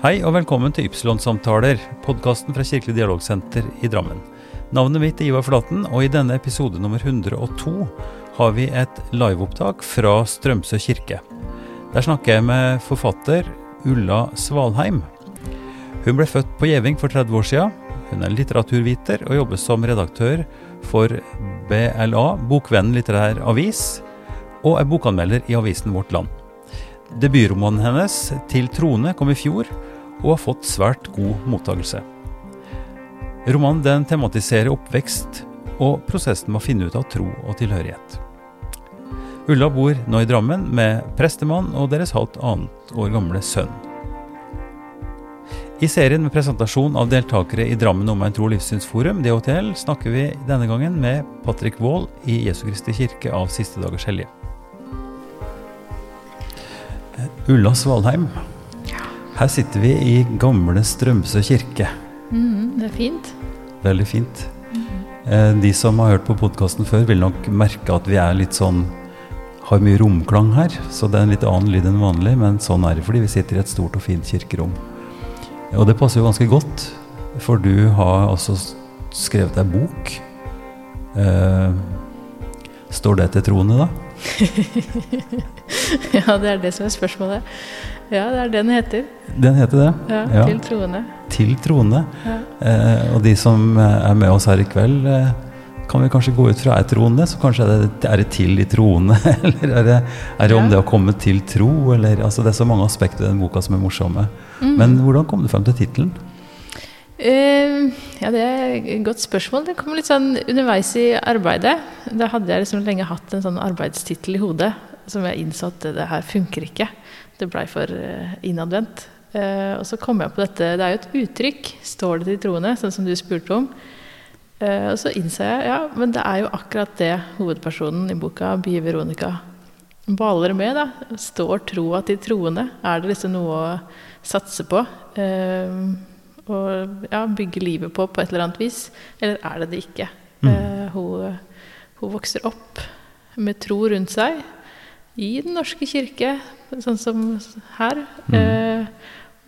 Hei og velkommen til Ypsilon-samtaler, podkasten fra Kirkelig dialogsenter i Drammen. Navnet mitt er Ivar Flaten, og i denne episode nummer 102 har vi et liveopptak fra Strømsø kirke. Der snakker jeg med forfatter Ulla Svalheim. Hun ble født på Gjeving for 30 år siden. Hun er litteraturviter og jobber som redaktør for BLA, Bokvennen litterær avis, og er bokanmelder i avisen Vårt Land. Debutromanen hennes, 'Til trone', kom i fjor og har fått svært god mottakelse. Romanen den tematiserer oppvekst og prosessen med å finne ut av tro og tilhørighet. Ulla bor nå i Drammen med prestemann og deres halvt annet år gamle sønn. I serien med presentasjon av deltakere i Drammen Omegn tro- og livssynsforum, DHTL, snakker vi denne gangen med Patrick Wold i Jesu Kristi kirke av Siste dagers hellige. Ulla Svalheim, her sitter vi i gamle Strømsø kirke. Mm, det er fint. Veldig fint. Mm. De som har hørt på podkasten før, vil nok merke at vi er litt sånn har mye romklang her, så det er en litt annen lyd enn vanlig, men sånn er det fordi vi sitter i et stort og fint kirkerom. Og det passer jo ganske godt, for du har altså skrevet deg bok. Eh, står det til troende, da? Ja, det er det som er spørsmålet. Ja, det er den heter. Den heter det. Ja, Ja. Til troende. Til troende. Ja. Eh, og de som eh, er med oss her i kveld, eh, kan vi kanskje gå ut fra er troende, så kanskje er det, er det til i troende, eller er det, er det om Ja. det å komme til tro, eller altså Det er så mange aspekter i den boka som er morsomme. Mm. Men hvordan kom du frem til tittelen? Uh, ja, det er et godt spørsmål. Det kom litt sånn underveis i arbeidet. Da hadde jeg liksom lenge hatt en sånn arbeidstittel i hodet som jeg innså at det, her funker ikke. Det blei for eh, innadvendt. Eh, og så kom jeg på dette. Det er jo et uttrykk. Står det til troende, sånn som du spurte om. Eh, og så innså jeg ja, men det er jo akkurat det hovedpersonen i boka, Bie Veronica, baler med. da. Står troa til troende? Er det liksom noe å satse på? Og ja, bygge livet på på et eller annet vis? Eller er det det ikke? Mm. hun, hun vokser opp med tro rundt seg i Den norske kirke, sånn som her. Eh,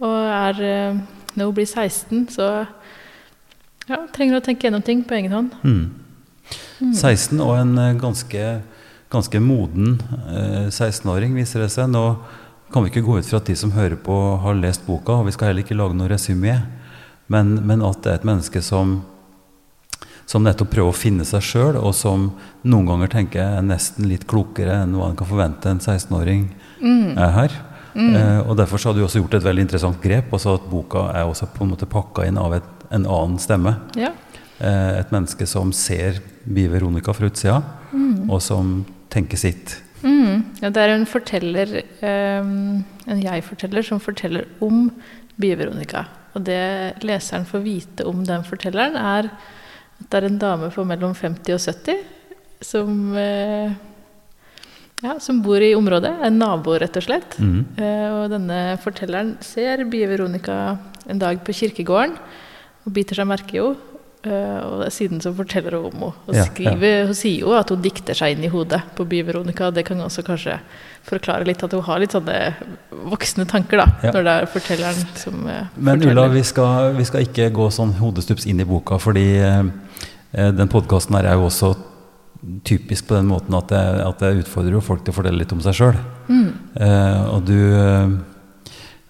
og er eh, Når hun blir 16, så ja, trenger hun å tenke gjennom ting på egen hånd. Mm. 16 og en eh, ganske, ganske moden eh, 16-åring, viser det seg. Nå kan vi ikke gå ut fra at de som hører på, har lest boka, og vi skal heller ikke lage noe resymé, men, men at det er et menneske som som nettopp prøver å finne seg sjøl, og som noen ganger tenker jeg er nesten litt klokere enn hva en kan forvente en 16-åring er her. Eh, og Derfor så har du også gjort et veldig interessant grep. altså At boka er også på en måte pakka inn av et, en annen stemme. Ja. Eh, et menneske som ser Bi Veronica fra utsida, og som tenker sitt. Mm. ja, det er en forteller, eh, en jeg-forteller, som forteller om Bi Veronica. Og det leseren får vite om den fortelleren, er det er en dame på mellom 50 og 70 som, eh, ja, som bor i området. En nabo, rett og slett. Mm. Og denne fortelleren ser Bie Veronica en dag på kirkegården og biter seg merke i henne. Eh, og siden så forteller hun om henne. Og Ja, skriver, Hun sier jo at hun dikter seg inn i hodet på Bie Veronica. Det kan også kanskje forklare litt at hun har litt sånne voksne tanker, da. Ja. Når det er fortelleren som Men forteller. Ulla, vi skal, vi skal ikke gå sånn hodestups inn i boka, fordi den podkasten her er jo også typisk på den måten at jeg, at jeg utfordrer jo folk til å fortelle litt om seg sjøl. Mm. Eh, og du eh,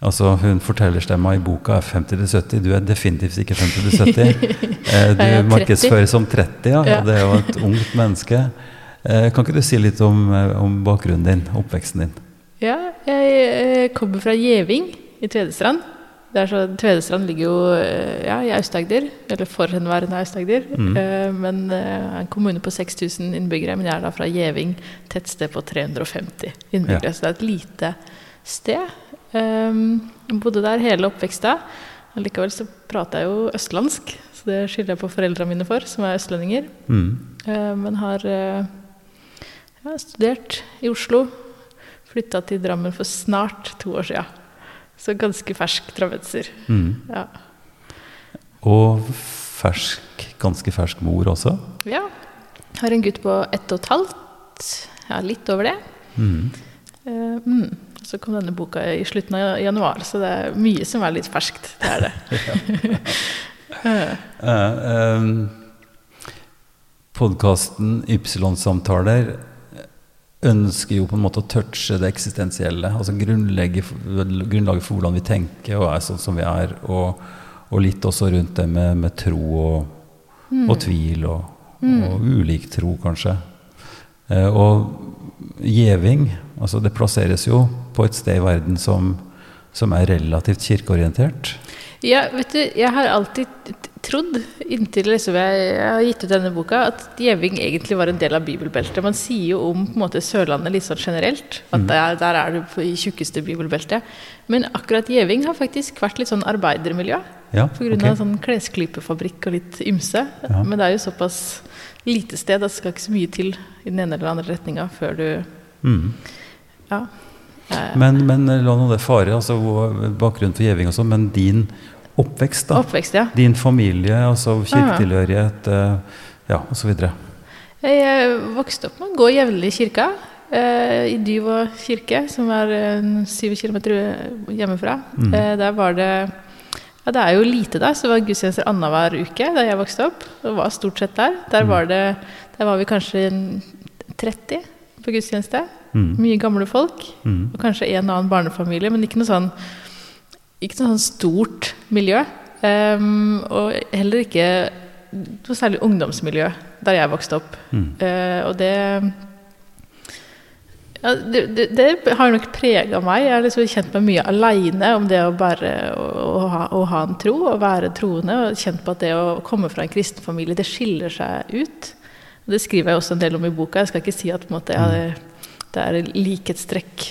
Altså, hun fortellerstemma i boka er 50-70. Du er definitivt ikke 50-70. Eh, du Jeg 30. markedsføres som 30, ja. Ja. Og det er jo et ungt menneske. Eh, kan ikke du si litt om, eh, om bakgrunnen din, oppveksten din? Ja, jeg eh, kommer fra Gjeving i Tvedestrand. Er så, Tvedestrand ligger jo eh, ja, i Aust-Agder, eller forhenværende Aust-Agder. Mm. Eh, men eh, en kommune på 6000 innbyggere. Men jeg er da fra Gjeving, tettsted på 350 innbyggere. Ja. Så det er et lite sted. Um, bodde der hele oppveksta. Likevel så prater jeg jo østlandsk, så det skylder jeg på foreldrene mine for, som er østlendinger. Mm. Eh, men har eh, ja, studert i Oslo. Flytta til Drammen for snart to år sia. Så ganske fersk travetser. Mm. Ja. Og fersk, ganske fersk mor også. ja. Har en gutt på ett og et halvt. Ja, litt over det. Mm. Uh, mm. Så kom denne boka i slutten av januar, så det er mye som er litt ferskt. Det er det. uh, um, Podkasten Ypsilon-samtaler ønsker jo på en måte å touche det eksistensielle. Altså grunnlaget for hvordan vi tenker og er sånn som vi er. Og, og litt også rundt det med, med tro og, mm. og tvil og, mm. og, ulik tro, kanskje. Eh, og gjeving, altså det plasseres jo på et sted i verden som, som er relativt kirkeorientert. Ja, vet du, jeg har alltid trodd, inntil liksom jeg, har gitt ut denne boka, at Gjeving egentlig var en del av bibelbeltet. Man sier jo om på en måte Sørlandet litt sånn generelt, at mm. der, der, er du i tjukkeste bibelbeltet. Men akkurat Gjeving har faktisk vært litt sånn arbeidermiljø. Ja, Pga. Okay. sånn klesklypefabrikk og litt ymse. Ja. Men det er jo såpass lite sted at det skal ikke så mye til i den ene eller andre retninga før du mm. Ja. Men, men la nå det fare, altså bakgrunnen for Gjeving og sånn, men din oppvekst, da. Oppvekst, ja. Din familie, altså kirketilhørighet, uh, ja, osv. Jeg vokste opp med å gå jevnlig i kirka. Uh, I Dyvå kirke, som er uh, syv kilometer hjemmefra. Mm. Der var det ja, Det er jo lite der, så det var gudstjenester annenhver uke da jeg vokste opp. Og var stort sett der. Der, mm. var, det, der var vi kanskje 30 på gudstjeneste. Mm. Mye gamle folk. Mm. Og kanskje en annen barnefamilie, men ikke noe sånn ikke noe sånn stort miljø. Um, og heller ikke noe særlig ungdomsmiljø der jeg vokste opp. Mm. Uh, og det, ja, det, det, det har nok prega meg. Jeg har liksom kjent meg mye aleine om det å bare å, å, ha, å, ha, en tro, og være troende. Og kjent på at det å komme fra en kristen familie, det skiller seg ut. Det skriver jeg også en del om i boka. Jeg skal ikke si at måte, jeg, mm. det er likhetstrekk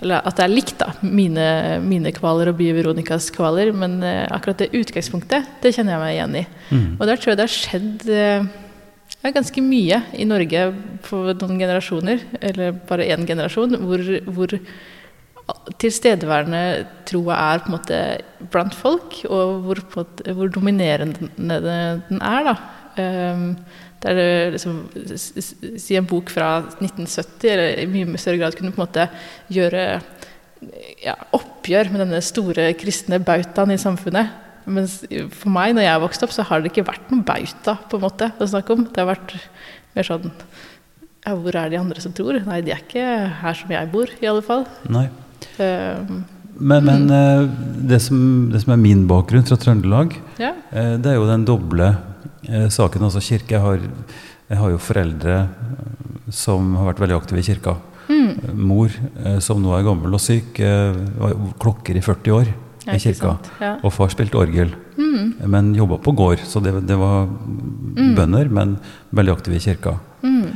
eller at det er likt, da. Mine, mine kvaler og By Veronicas kvaler. Men uh, akkurat det utgangspunktet, det kjenner jeg meg igjen i. Mm. Og der tror jeg det har skjedd uh, ganske mye i Norge på noen generasjoner, eller bare én generasjon, hvor, hvor tilstedeværende troa er på en måte blant folk, og hvor, hvor dominerende den er. da. Um, der du liksom, si en bok fra 1970 eller i mye større grad kunne på en måte gjøre ja, oppgjør med denne store kristne bautaen i samfunnet. Mens for meg, når jeg vokste opp, så har det ikke vært noen bauta på en måte å snakke om. Det har vært mer sånn ja, Hvor er de andre som tror? Nei, de er ikke her som jeg bor, i alle fall. Nei. Um, men, men mm. det, som, det, som, er min bakgrunn fra Trøndelag, ja. Eh, det er jo den doble Eh, saken. Altså kirke, jeg har, jeg har, jo foreldre eh, som har vært veldig aktive i kirka. Mm. Eh, mor som nå er gammel og syk, var klokker i 40 år i kirka. Ja. Og far spilte orgel, mm. men jobba på gård. Så det, det var mm. bønder, men veldig aktive i kirka. Mm.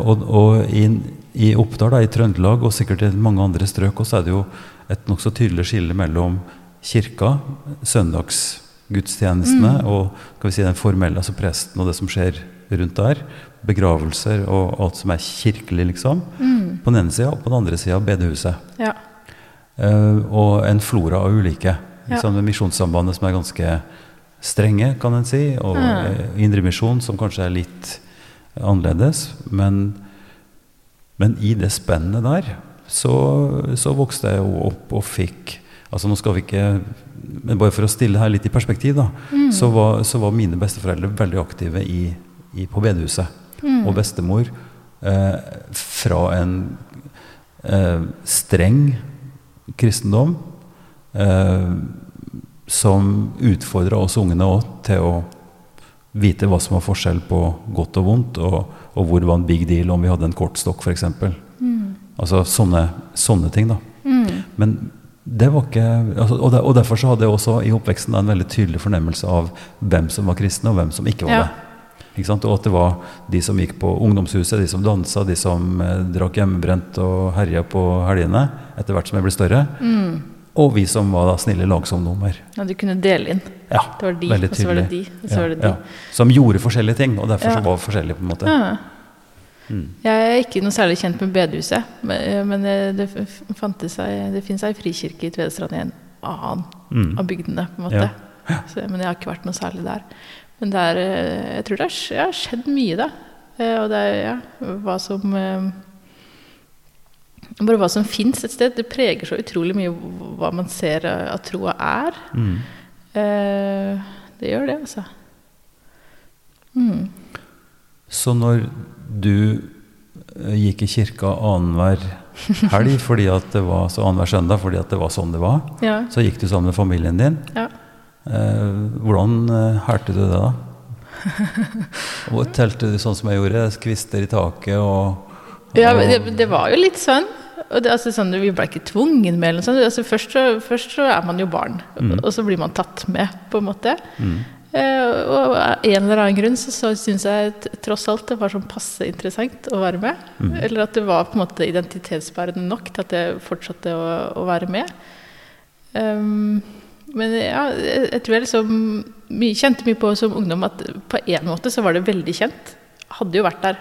og, og i, i, Oppdal, da, i Trøndelag og sikkert i mange andre strøk også, er det jo et nokså tydelig skille mellom kirka, søndags gudstjenestene mm. og skal vi si, den formelle, altså presten og det som skjer rundt der. Begravelser og alt som er kirkelig, liksom. Mm. På den ene sida, og på den andre sida bedehuset. Ja. Uh, og en flora av ulike. Liksom, ja. Misjonssambandet som er ganske strenge, kan en si. Og mm. uh, Indremisjon, som kanskje er litt annerledes. Men, men i det spennet der så, så vokste jeg jo opp og fikk Altså nå skal vi ikke Men bare for å stille her litt i perspektiv, da, mm. så, var, så, var, mine besteforeldre veldig aktive i, i, på bedehuset. Mm. Og bestemor eh, fra en eh, streng kristendom eh, som utfordra oss ungene òg til å vite hva som var forskjell på godt og vondt, og, og hvor det var en big deal om vi hadde en kortstokk, f.eks. Mm. Altså sånne, sånne ting. da. Mm. Men det var ikke, altså, og, Derfor så hadde jeg også i oppveksten en veldig tydelig fornemmelse av hvem som var kristne, og hvem som ikke var ja. det. Ikke og at det var de som gikk på ungdomshuset, de som dansa, de som eh, drakk hjemmebrent og herja på helgene etter hvert som jeg ble større. Mm. Og vi som var da snille lagsomdommer. Ja, Du kunne dele inn. Ja, det var de, veldig tydelig. Og så var det de, og så ja, var det de. Ja. Som gjorde forskjellige ting, og derfor så var forskjellige. på en måte. Ja. Mm. Jeg er ikke noe særlig kjent med bedehuset, men eh, det, fantes ei, det finnes ei frikirke i Tvedestrand i en annen mm. av bygdene. på en måte. Ja. Så, men jeg har ikke vært noe særlig der. Men det er, eh, jeg tror det har skjedd mye, da. Eh, og det er ja, hva som bare hva som fins et sted. Det preger så utrolig mye hva man ser at troa er. Mm. Eh, det gjør det, altså. Mm. Så når du eh, gikk i kirka annenhver helg fordi at det var så annenhver søndag fordi at det var sånn det var, Ja. så gikk du sammen med familien din. ja. Eh, hvordan eh, hælte du det da? Og telte du sånn som jeg gjorde? Kvister i taket og, Ja, og men det, det var jo litt sånn. Og det, altså, sånn vi ble ikke tvungen med. Eller noe sånt. Altså, først, så, først så er man jo barn, Mm. og så blir man tatt med, på en måte. Mm. Eh, og av en eller annen grunn så, så syns jeg tross alt det var sånn passe interessant å være med. Mm. Eller at det var på en måte identitetsbærende nok til at jeg fortsatte å, å være med. Um, men ja, jeg, jeg tror jeg liksom mye, kjente mye på som ungdom at på en måte så var det veldig kjent. Hadde jo vært der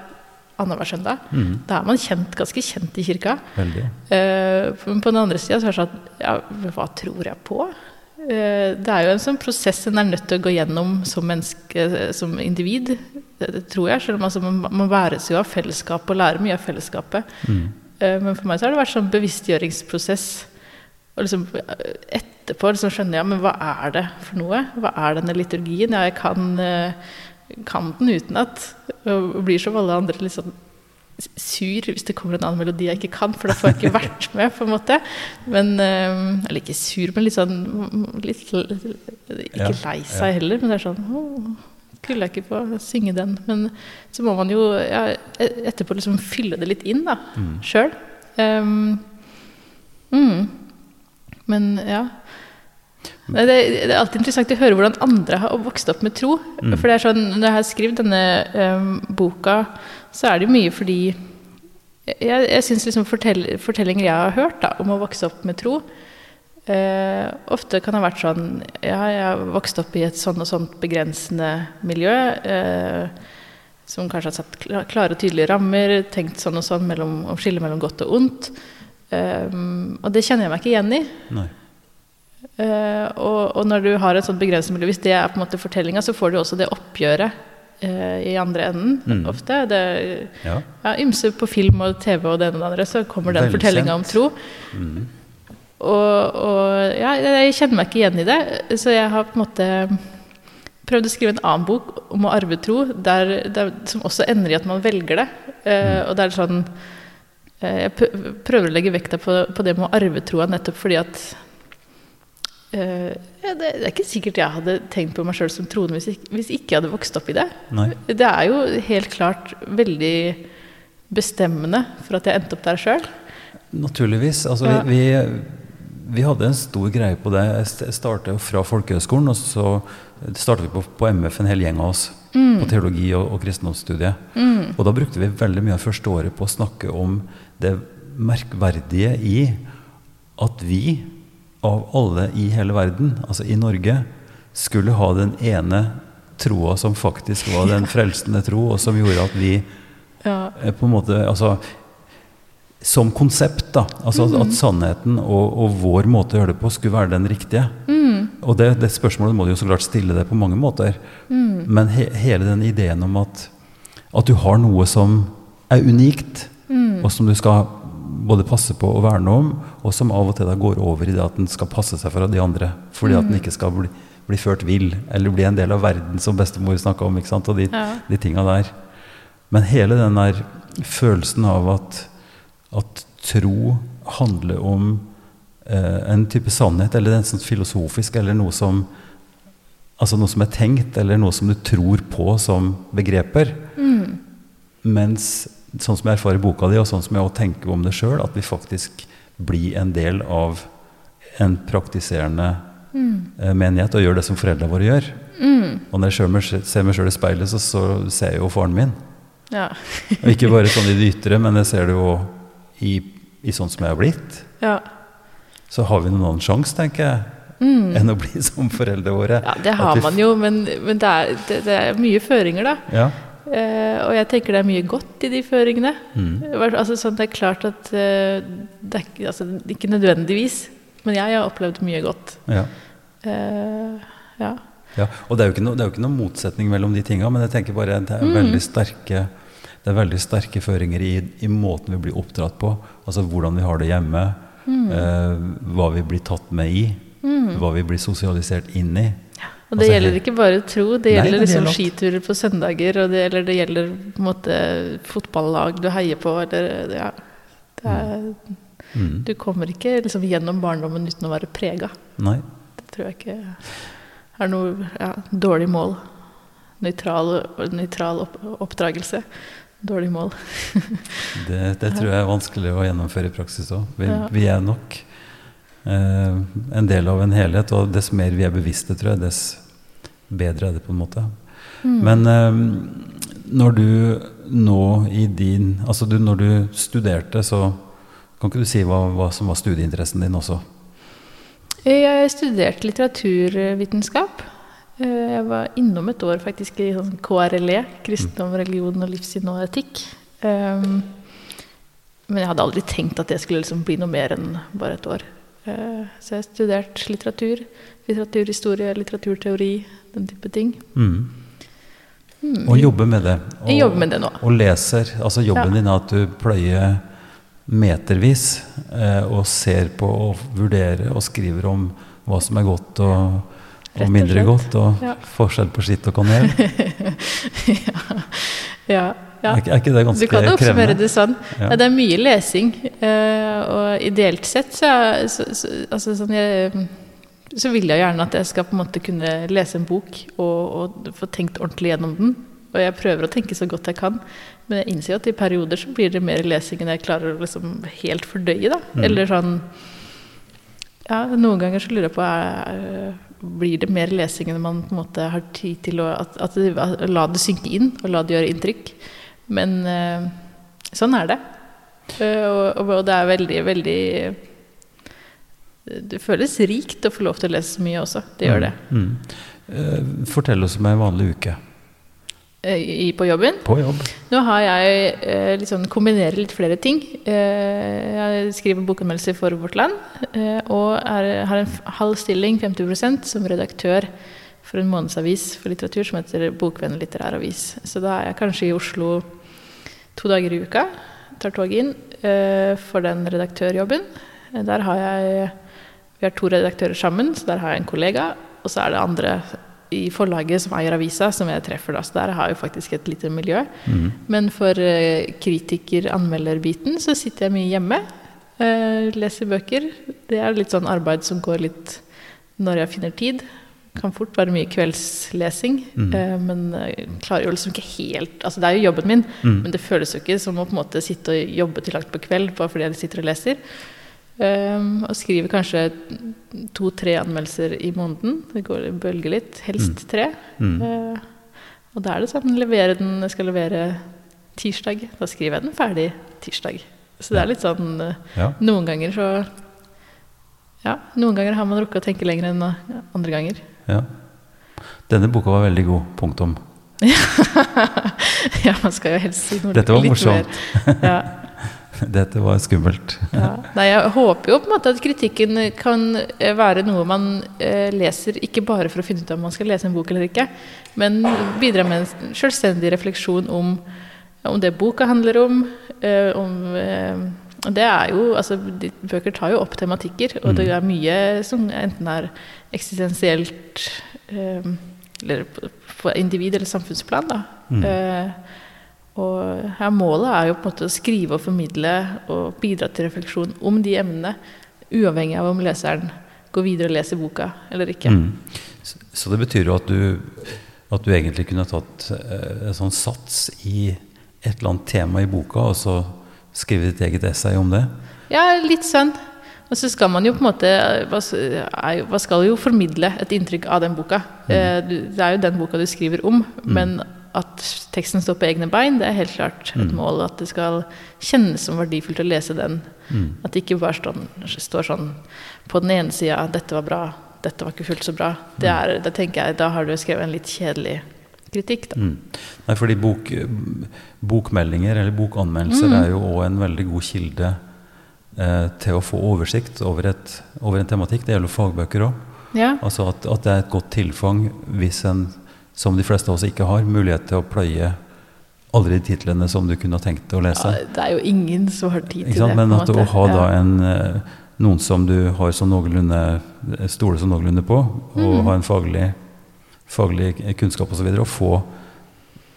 annenhver søndag. Mm. Da er man kjent, ganske kjent i kirka. Eh, men på den andre sida så er det sånn at ja, hva tror jeg på? Eh, det er jo en sånn prosess en er nødt til å gå gjennom som menneske, som individ. Det, tror jeg. Selv om altså, man, man væres jo av fellesskapet og lærer mye av fellesskapet. Mm. Eh, men for meg så har det vært sånn bevisstgjøringsprosess. Og liksom eh, etterpå liksom skjønner jeg men hva er det for noe? Hva er denne liturgien? Ja, jeg kan, kan den utenat. Og blir som alle andre litt sånn sur hvis det kommer en annen melodi jeg ikke kan, for da får jeg ikke vært med, på en måte. Men, eh, Eller ikke sur, men litt sånn litt, Ikke lei seg heller, men det er sånn «Åh, Skulle jeg ikke få synge den? Men så må man jo ja, etterpå liksom fylle det litt inn, da, Mm. sjøl. mm. Men ja. Det, det er alltid interessant å høre hvordan andre har vokst opp med tro. Mm. For det er sånn, Når jeg har skrevet denne um, boka, så er det jo mye fordi Jeg, jeg syns liksom fortell, fortellinger jeg har hørt da, om å vokse opp med tro, eh, ofte kan ha vært sånn Ja, jeg har vokst opp i et sånn og sånt begrensende miljø. Eh, som kanskje har satt klare og tydelige rammer, tenkt sånn og sånn mellom, om skillet mellom godt og ondt. Um, og det kjenner jeg meg ikke igjen i. Eh, og, og når du har et sånt begrenset miljø, hvis det er på en måte fortellinga, så får du også det oppgjøret i andre enden Mm. ofte. Det, Ja. ja, ymse på film og TV og det ene og det andre, så kommer den fortellinga om tro. Mm. Og, og ja, jeg kjenner meg ikke igjen i det, så jeg har på en måte prøvd å skrive en annen bok om å arve tro, der, der, som også ender i at man velger det. Eh, og det er sånn eh, Jeg prøver å legge vekta på, på det med å arve troa nettopp fordi at eh, det, det er ikke sikkert jeg hadde tenkt på meg sjøl som troende hvis, ikke- jeg hadde vokst opp i det. Nei. Det er jo helt klart veldig bestemmende for at jeg endte opp der sjøl. Naturligvis. Altså, Ja. vi, vi, vi hadde en stor greie på det. Jeg st- startet jo fra folkehøgskolen, og så startet vi på, på MF, en hel gjeng av oss, på teologi og, og kristendomsstudiet. Og da brukte vi veldig mye av første året på å snakke om det merkverdige i at vi, av alle i hele verden, altså i Norge, skulle ha den ene troa som faktisk var den frelsende tro, og som gjorde at vi Ja. eh, på en måte altså, Som konsept, da. Altså at- at sannheten og, og vår måte å gjøre det på skulle være den riktige. Og det, det spørsmålet må du jo så klart stille deg på mange måter. Men he, hele den ideen om at, at du har noe som er unikt, og som du skal både passe på og verne om, og som av og til da går over i det at den skal passe seg fra de andre, fordi at den ikke skal bli, bli ført vill, eller bli en del av verden, som bestemor snakka om, og de, Ja. de tinga der. Men hele den der følelsen av at, at tro handler om eh, en type sannhet, eller en sånn filosofisk, eller noe som Altså noe som er tenkt, eller noe som du tror på som begreper. Mens sånn som jeg erfarer boka di, og sånn som jeg også tenker om det sjøl, at vi faktisk blir en del av en praktiserende mm. menighet og gjør det som foreldrene våre gjør. Og når jeg selv ser meg sjøl i speilet, så, så ser jeg jo faren min. Ja. Og ikke bare sånn i det ytre, men jeg ser det jo i, i sånn som jeg har blitt. ja. Så har vi noen annen sjanse, tenker jeg, enn å bli som foreldrene våre. Ja, det har man jo, men, men det, er, det, det er mye føringer, da. Ja. Eh, og jeg tenker det er mye godt i de føringene. Mm. Altså, sånn, det er klart at eh, det er altså, ikke nødvendigvis, men jeg har opplevd mye godt. Ja. Eh, ja. Ja, og det er, noe, det er jo ikke noen motsetning mellom de tinga, men jeg tenker bare det er Mm. veldig sterke det er veldig sterke føringer i, i måten vi blir oppdratt på. Altså hvordan vi har det hjemme, Mm. eh, hva vi blir tatt med i, hva vi blir sosialisert inn i. Og det Altså, gjelder ikke bare tro, det Nei, gjelder det liksom skiturer på søndager, og det gjelder, det gjelder på en måte fotballag du heier på, eller ja. Det er, Mm. Du kommer ikke liksom gjennom barndommen uten å være prega. Nei. Det tror jeg ikke er noe ja, dårlig mål. Nøytral, nøytral opp, oppdragelse. Dårlig mål. Det, det tror jeg er vanskelig å gjennomføre i praksis òg. Vi, Ja. vi er nok en del av en helhet, og dess mer vi er bevisste, tror jeg, dess bedre er det på en måte. Mm. Men eh, når du nå i din Altså du, når du studerte, så kan ikke du si hva, hva som var studieinteressen din også? Jeg studerte litteraturvitenskap. Eh, Jeg var innom et år faktisk i sånn KRLE, kristendom, religion og livssyn og etikk. Men jeg hadde aldri tenkt at det skulle liksom bli noe mer enn bare et år. Eh, Så jeg har studert litteratur, litteraturhistorie, litteraturteori, den type ting. Mm. Mm. Og jobber med det. Og, Jeg jobber med det nå. Og leser. Altså jobben Ja. din er at du pløyer metervis eh, og ser på og vurderer og skriver om hva som er godt og, og mindre godt, og Ja. forskjell på skitt og kanel. Ja, ja. Er, er ikke det Du kan oppsummere krevende? det sånn. Ja. Ja. det er mye lesing. eh, og ideelt sett så, så, så, altså sånn jeg, så vil jeg gjerne at jeg skal på en måte kunne lese en bok og, og få tenkt ordentlig gjennom den. Og jeg prøver å tenke så godt jeg kan. Men jeg innser at i perioder så blir det mer lesing enn jeg klarer å liksom helt fordøye. da. Mm. Eller sånn ja, Noen ganger så lurer jeg på er, Blir det mer lesing enn man på en måte har tid til å at, at, at, la det synke inn og la det gjøre inntrykk? Men eh, sånn er det. Eh, og, og, det er veldig, veldig Det føles rikt å få lov til å lese så mye også. Det gjør det. Mm. Mm. Eh, Fortell oss om ei vanlig uke Eh, I, på jobben. på jobb. Nå har jeg eh, litt sånn, kombinerer litt flere ting. Eh, jeg skriver bokanmeldelser for Vårt Land. Eh, og er, har en halv stilling, 50% som redaktør for en månedsavis for litteratur som heter Bokvenn litterær avis. Så da er jeg kanskje i Oslo to dager i uka. Tar tog inn eh, for den redaktørjobben. Der har jeg Vi har to redaktører sammen, så der har jeg en kollega. Og så er det andre i forlaget som eier avisa, som jeg treffer da. Så der har jeg faktisk et lite miljø. Mm. Men for eh, kritiker-anmelderbiten så sitter jeg mye hjemme. eh, leser bøker. Det er litt sånn arbeid som går litt når jeg finner tid. Kan fort være mye kveldslesing, Mm. eh, men klarer jo liksom ikke helt Altså det er jo jobben min, Mm. men det føles jo ikke som å på en måte sitte og jobbe til langt på kveld bare fordi jeg sitter og leser. Um, og skriver kanskje to-tre anmeldelser i måneden. Det går bølger litt. Helst tre. Mm. Uh, og da er det sånn levere den, jeg skal levere tirsdag. Da skriver jeg den ferdig tirsdag. Så det er litt sånn eh, Ja. Noen ganger så Ja, noen ganger har man rukket å tenke lenger enn eh, andre ganger. Ja. Denne boka var veldig god. Punktum. ja, man skal jo helst si noe Dette var morsomt. Ja. Dette var skummelt. Ja. Nei, jeg håper jo på en måte at kritikken kan eh, være noe man eh, leser ikke bare for å finne ut om man skal lese en bok eller ikke, men bidra med en selvstendig refleksjon om, om det boka handler om. Eh, om eh, det er jo, altså, Bøker tar jo opp tematikker, og det er mye som enten er eksistensielt eh, Eller på individ- eller samfunnsplan. da. Mm. Eh, og her målet er jo på en måte å skrive og formidle og bidra til refleksjon om de emnene, uavhengig av om leseren går videre og leser boka eller ikke. Mm. Så, så det betyr jo at du, at du egentlig kunne tatt eh, en sånn sats i et eller annet tema i boka, og så skrive ditt eget essay om det? Ja, litt sånn. Og så skal man jo på en måte Hva skal jo formidle et inntrykk av den boka? Mm. Det er jo den boka du skriver om, men at teksten står på egne bein, det er helt klart et mål. At det skal kjennes som verdifullt å lese den. Mm. At det ikke bare står, står sånn på den ene sida 'dette var bra', 'dette var ikke fullt så bra'. Det er, det tenker jeg, da har du skrevet en litt kjedelig kritikk, da. Mm. Nei, fordi bok, bokmeldinger eller bokanmeldelser Mm. er jo òg en veldig god kilde eh, til å få oversikt over, et, over en tematikk. Det gjelder fagbøker òg. Ja. Altså at, at det er et godt tilfang hvis en, som de fleste av oss ikke har, mulighet til å pløye alle de titlene som du kunne tenkt å lese. Ja, det er jo ingen som har tid til det. Men at å ha da en, eh, noen som du har som noenlunde stoler som noenlunde på, og mm. ha en faglig, faglig kunnskap osv., og, så og få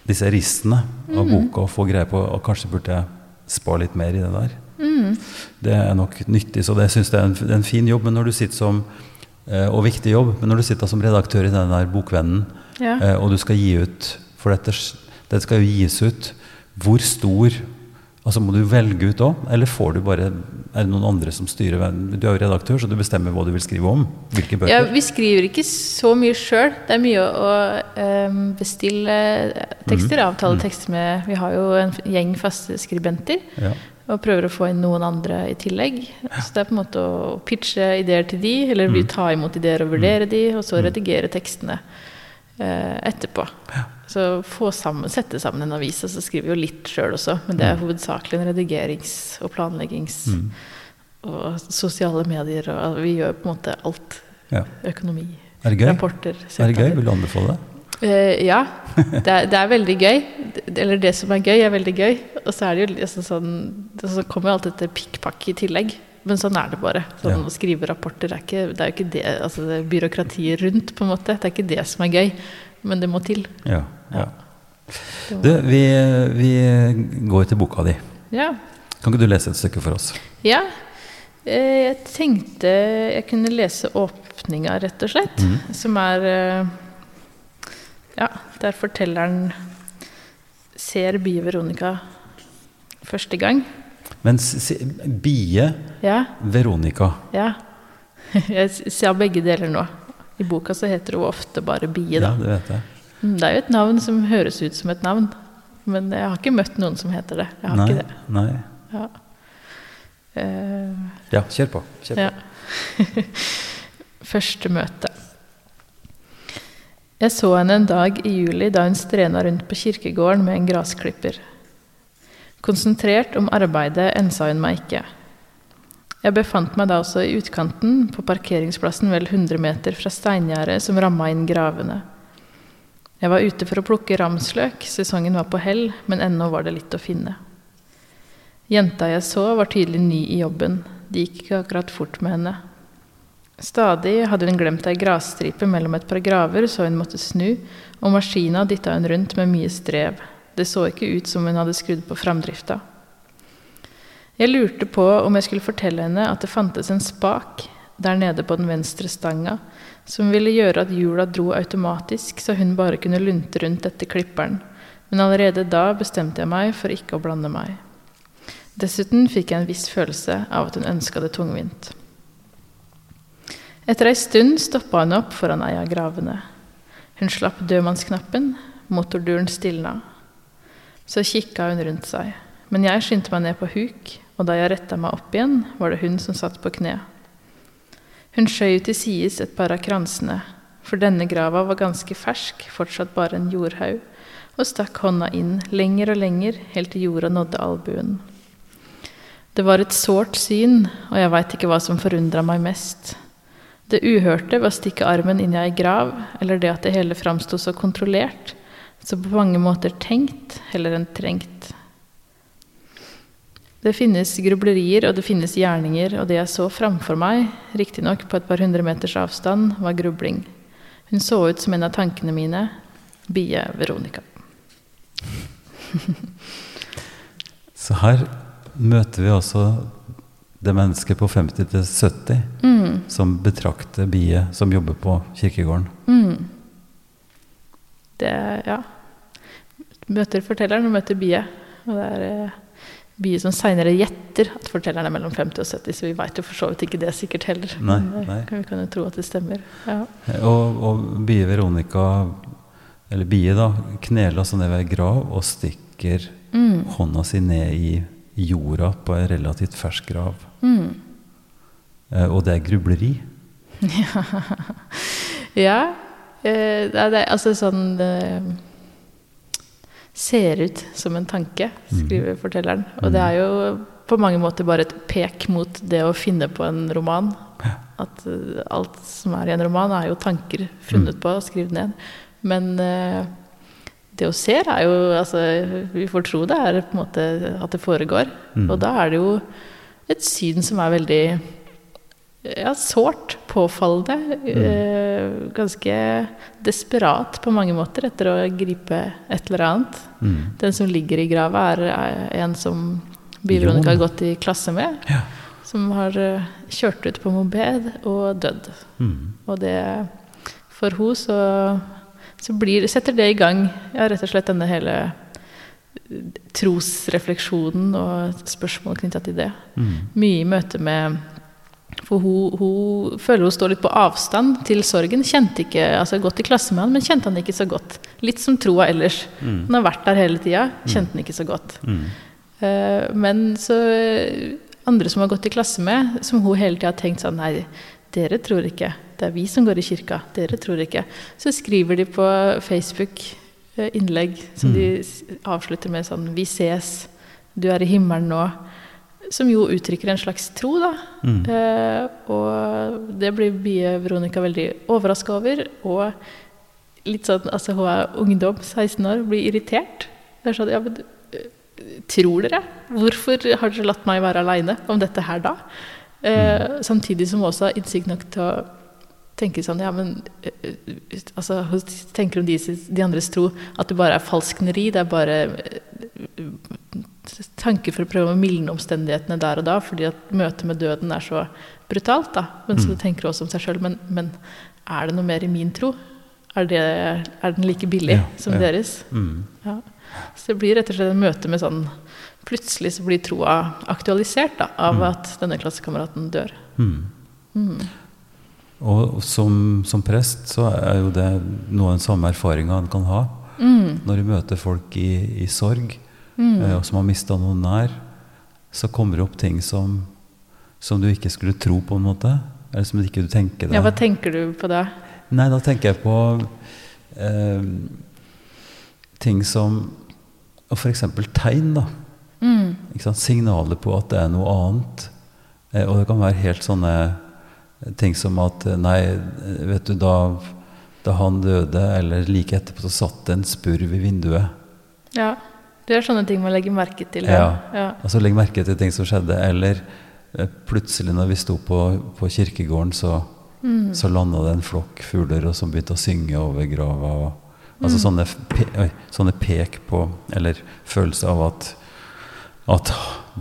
disse ristene av Mhm. boka og få greie på og kanskje burde jeg spare litt mer i det der. Mm. Det er nok nyttig, så det syns jeg er en, det er en fin jobb, men når du sitter som eh, og viktig jobb, men når du sitter som redaktør i den der Bokvennen, Ja. Eh, og du skal gi ut For dette, dette, skal jo gis ut. Hvor stor Altså Må du velge ut òg, eller får du bare Er det noen andre som styrer Du er jo redaktør, så du bestemmer hva du vil skrive om? Hvilke bøker? Ja, vi skriver ikke så mye sjøl. Det er mye å, um, bestille tekster, mm. avtale tekster med Vi har jo en gjeng faste skribenter. Ja. Og prøver å få inn noen andre i tillegg. Så det er på en måte å pitche ideer til de, eller vi Mm. ta imot ideer og vurdere de, og så redigere tekstene uh, etterpå. Så få sammen, sette sammen en avis, og så skriver vi jo litt sjøl også. Men det er Mm. hovedsakelig en redigerings- og planleggings- Mm. og sosiale medier. Og vi gjør på en måte alt. ja. Økonomi, Er det gøy? rapporter. Er det gøy? Vil du anbefale det? Uh, ja, det er, det er veldig gøy. Eller det som er gøy, er veldig gøy. Og så er det jo liksom sånn Så kommer jo alt dette pikkpakk i tillegg. Men sånn er det bare. Sånn, Ja. Å skrive rapporter er ikke, det er jo ikke det altså det byråkratiet rundt, på en måte. Det er ikke det som er gøy. Men det må til. Ja. ja. Du, vi, vi går til boka di. ja. Kan ikke du lese et stykke for oss? ja. Eh, Jeg tenkte jeg kunne lese åpninga, rett og slett. Mm. Som er eh, Ja, der fortelleren ser Bie Veronica første gang. Men Bie Ja, Veronica. ja. Jeg ser begge deler nå. I boka så heter hun ofte bare Bie, da. Ja, det vet jeg. Mm, Det er jo et navn som høres ut som et navn. Men jeg har ikke møtt noen som heter det. Jeg har Nei, ikke det. nei. Ja. Uh, Ja, kjør på. Kjør på. Ja. Første møte. Jeg så henne en dag i juli da hun strena rundt på kirkegården med en grasklipper. Konsentrert om arbeidet ensa hun meg ikke. Jeg befant meg da også i utkanten, på parkeringsplassen vel 100 meter fra steingjerdet som ramma inn gravene. Jeg var ute for å plukke ramsløk, sesongen var på hell, men ennå var det litt å finne. Jenta jeg så, var tydelig ny i jobben. Det gikk ikke akkurat fort med henne. Stadig hadde hun glemt ei grasstripe mellom et par graver, så hun måtte snu, og maskina dytta hun rundt med mye strev. Det så ikke ut som hun hadde skrudd på framdrifta. Jeg lurte på om jeg skulle fortelle henne at det fantes en spak der nede på den venstre stanga, som ville gjøre at hjula dro automatisk, så hun bare kunne lunte rundt etter klipperen, men allerede da bestemte jeg meg for ikke å blande meg. Dessuten fikk jeg en viss følelse av at hun ønska det tungvint. Etter ei stund stoppa hun opp foran ei av gravene. Hun slapp dødmannsknappen, motorduren stilna. Så kikka hun rundt seg, men jeg skyndte meg ned på huk, og da jeg retta meg opp igjen, var det hun som satt på kne. Hun skjøv til sides et par av kransene, for denne grava var ganske fersk, fortsatt bare en jordhaug, og stakk hånda inn lenger og lenger, helt til jorda nådde albuen. Det var et sårt syn, og jeg veit ikke hva som forundra meg mest. Det uhørte ved å stikke armen inn i ei grav, eller det at det hele framsto så kontrollert, så på mange måter tenkt heller enn trengt. Det finnes grublerier, og det finnes gjerninger, og det jeg så framfor meg, riktignok på et par hundre meters avstand, var grubling. Hun så ut som en av tankene mine, Bie Veronica. Så her møter vi også det mennesket på 50 til 70 Mm, som betrakter Bie som jobber på kirkegården. mm. Det ja Møter fortelleren og møter Bie. Og det er eh, Bie som seinere gjetter at fortelleren er mellom 50 og 70, så vi veit jo for så vidt ikke det sikkert heller. Nei, eh, nei. Vi kan jo tro at det stemmer. Ja. Og, og Bie Veronica, eller Bie, da, kneler altså ned ved ei grav og stikker Mm, hånda si ned i jorda på ei relativt fersk grav. mm. Eh, og det er grubleri. Ja. eh, Det er, det er altså sånn det ser ut som en tanke, skriver fortelleren. Og det er jo på mange måter bare et pek mot det å finne på en roman. At eh, alt som er i en roman, er jo tanker funnet på og skrevet ned. Men eh, det hun ser, er jo altså, Vi får tro det er på en måte at det foregår. Mm. Og da er det jo et syn som er veldig ja, sårt, påfallende. Eh, ganske desperat på mange måter etter å gripe et eller annet. Mm. Den som ligger i grava, er, er en som Bi-Veronica har gått i klasse med. Ja. Som har eh, kjørt ut på moped og dødd. Mm. Og det For henne så, så blir, setter det i gang ja, rett og slett denne hele eh, trosrefleksjonen og spørsmål knytta til det. Mm. Mye i møte med For hun, hun føler hun står litt på avstand til sorgen. Kjente ikke, altså Gått i klasse med han, men kjente han ikke så godt. Litt som troa ellers. Mm. Han har vært der hele tida, kjente han ikke så godt. Mm. Uh, men så andre som har gått i klasse med, som hun hele tida har tenkt sånn Nei, dere tror ikke. Det er vi som går i kirka. Dere tror ikke. Så skriver de på Facebook eh, innlegg som de avslutter med sånn Vi ses. Du er i himmelen nå. Som jo uttrykker en slags tro, da. Mm. Eh, og det blir Bie Veronica veldig overraska over. Og litt sånn Altså, hun er ungdom, 16 år, blir irritert. Det er sånn Ja, men eh, tror dere? Hvorfor har dere latt meg være aleine om dette her da? Eh, samtidig som hun også har innsikt nok til å tenke sånn Ja, men eh, eh, altså, tenker om de, de andres tro at det bare er falskneri. Det er bare eh, tanker for å prøve å mildne omstendighetene der og da, fordi at møtet med døden er så brutalt. da. Men så Mm. tenker også om seg sjøl men, men er det noe mer i min tro? Er, det, er den like billig Ja, som ja. deres? Mm. Ja. Så det blir rett og slett et møte med sånn Plutselig så blir troa aktualisert da, av Mm. at denne klassekameraten dør. Mm. Og som, som prest så er jo det noe av den samme erfaringa en kan ha Mm. når du møter folk i, i sorg, Mm. eh, og som har mista noen nær. Så kommer det opp ting som, som du ikke skulle tro, på en måte. Eller som ikke du tenker deg. Ja, hva tenker du på det? Nei, da tenker jeg på eh, ting som F.eks. tegn, da. Mm. Ikke? Signaler på at det er noe annet. Eh, og det kan være helt sånne ting som at eh, Nei, vet du, da, da han døde, eller like etterpå, så satt det en spurv i vinduet. Ja. Det er sånne ting man legger merke til. Ja. ja. Altså legg merke til ting som skjedde. Eller eh, plutselig når vi sto på, på kirkegården, så, Mm. så landa det en flokk fugler og som begynte å synge over grava. Og, altså Mm. sånne, pe oi, sånne pek på, eller følelse av at, at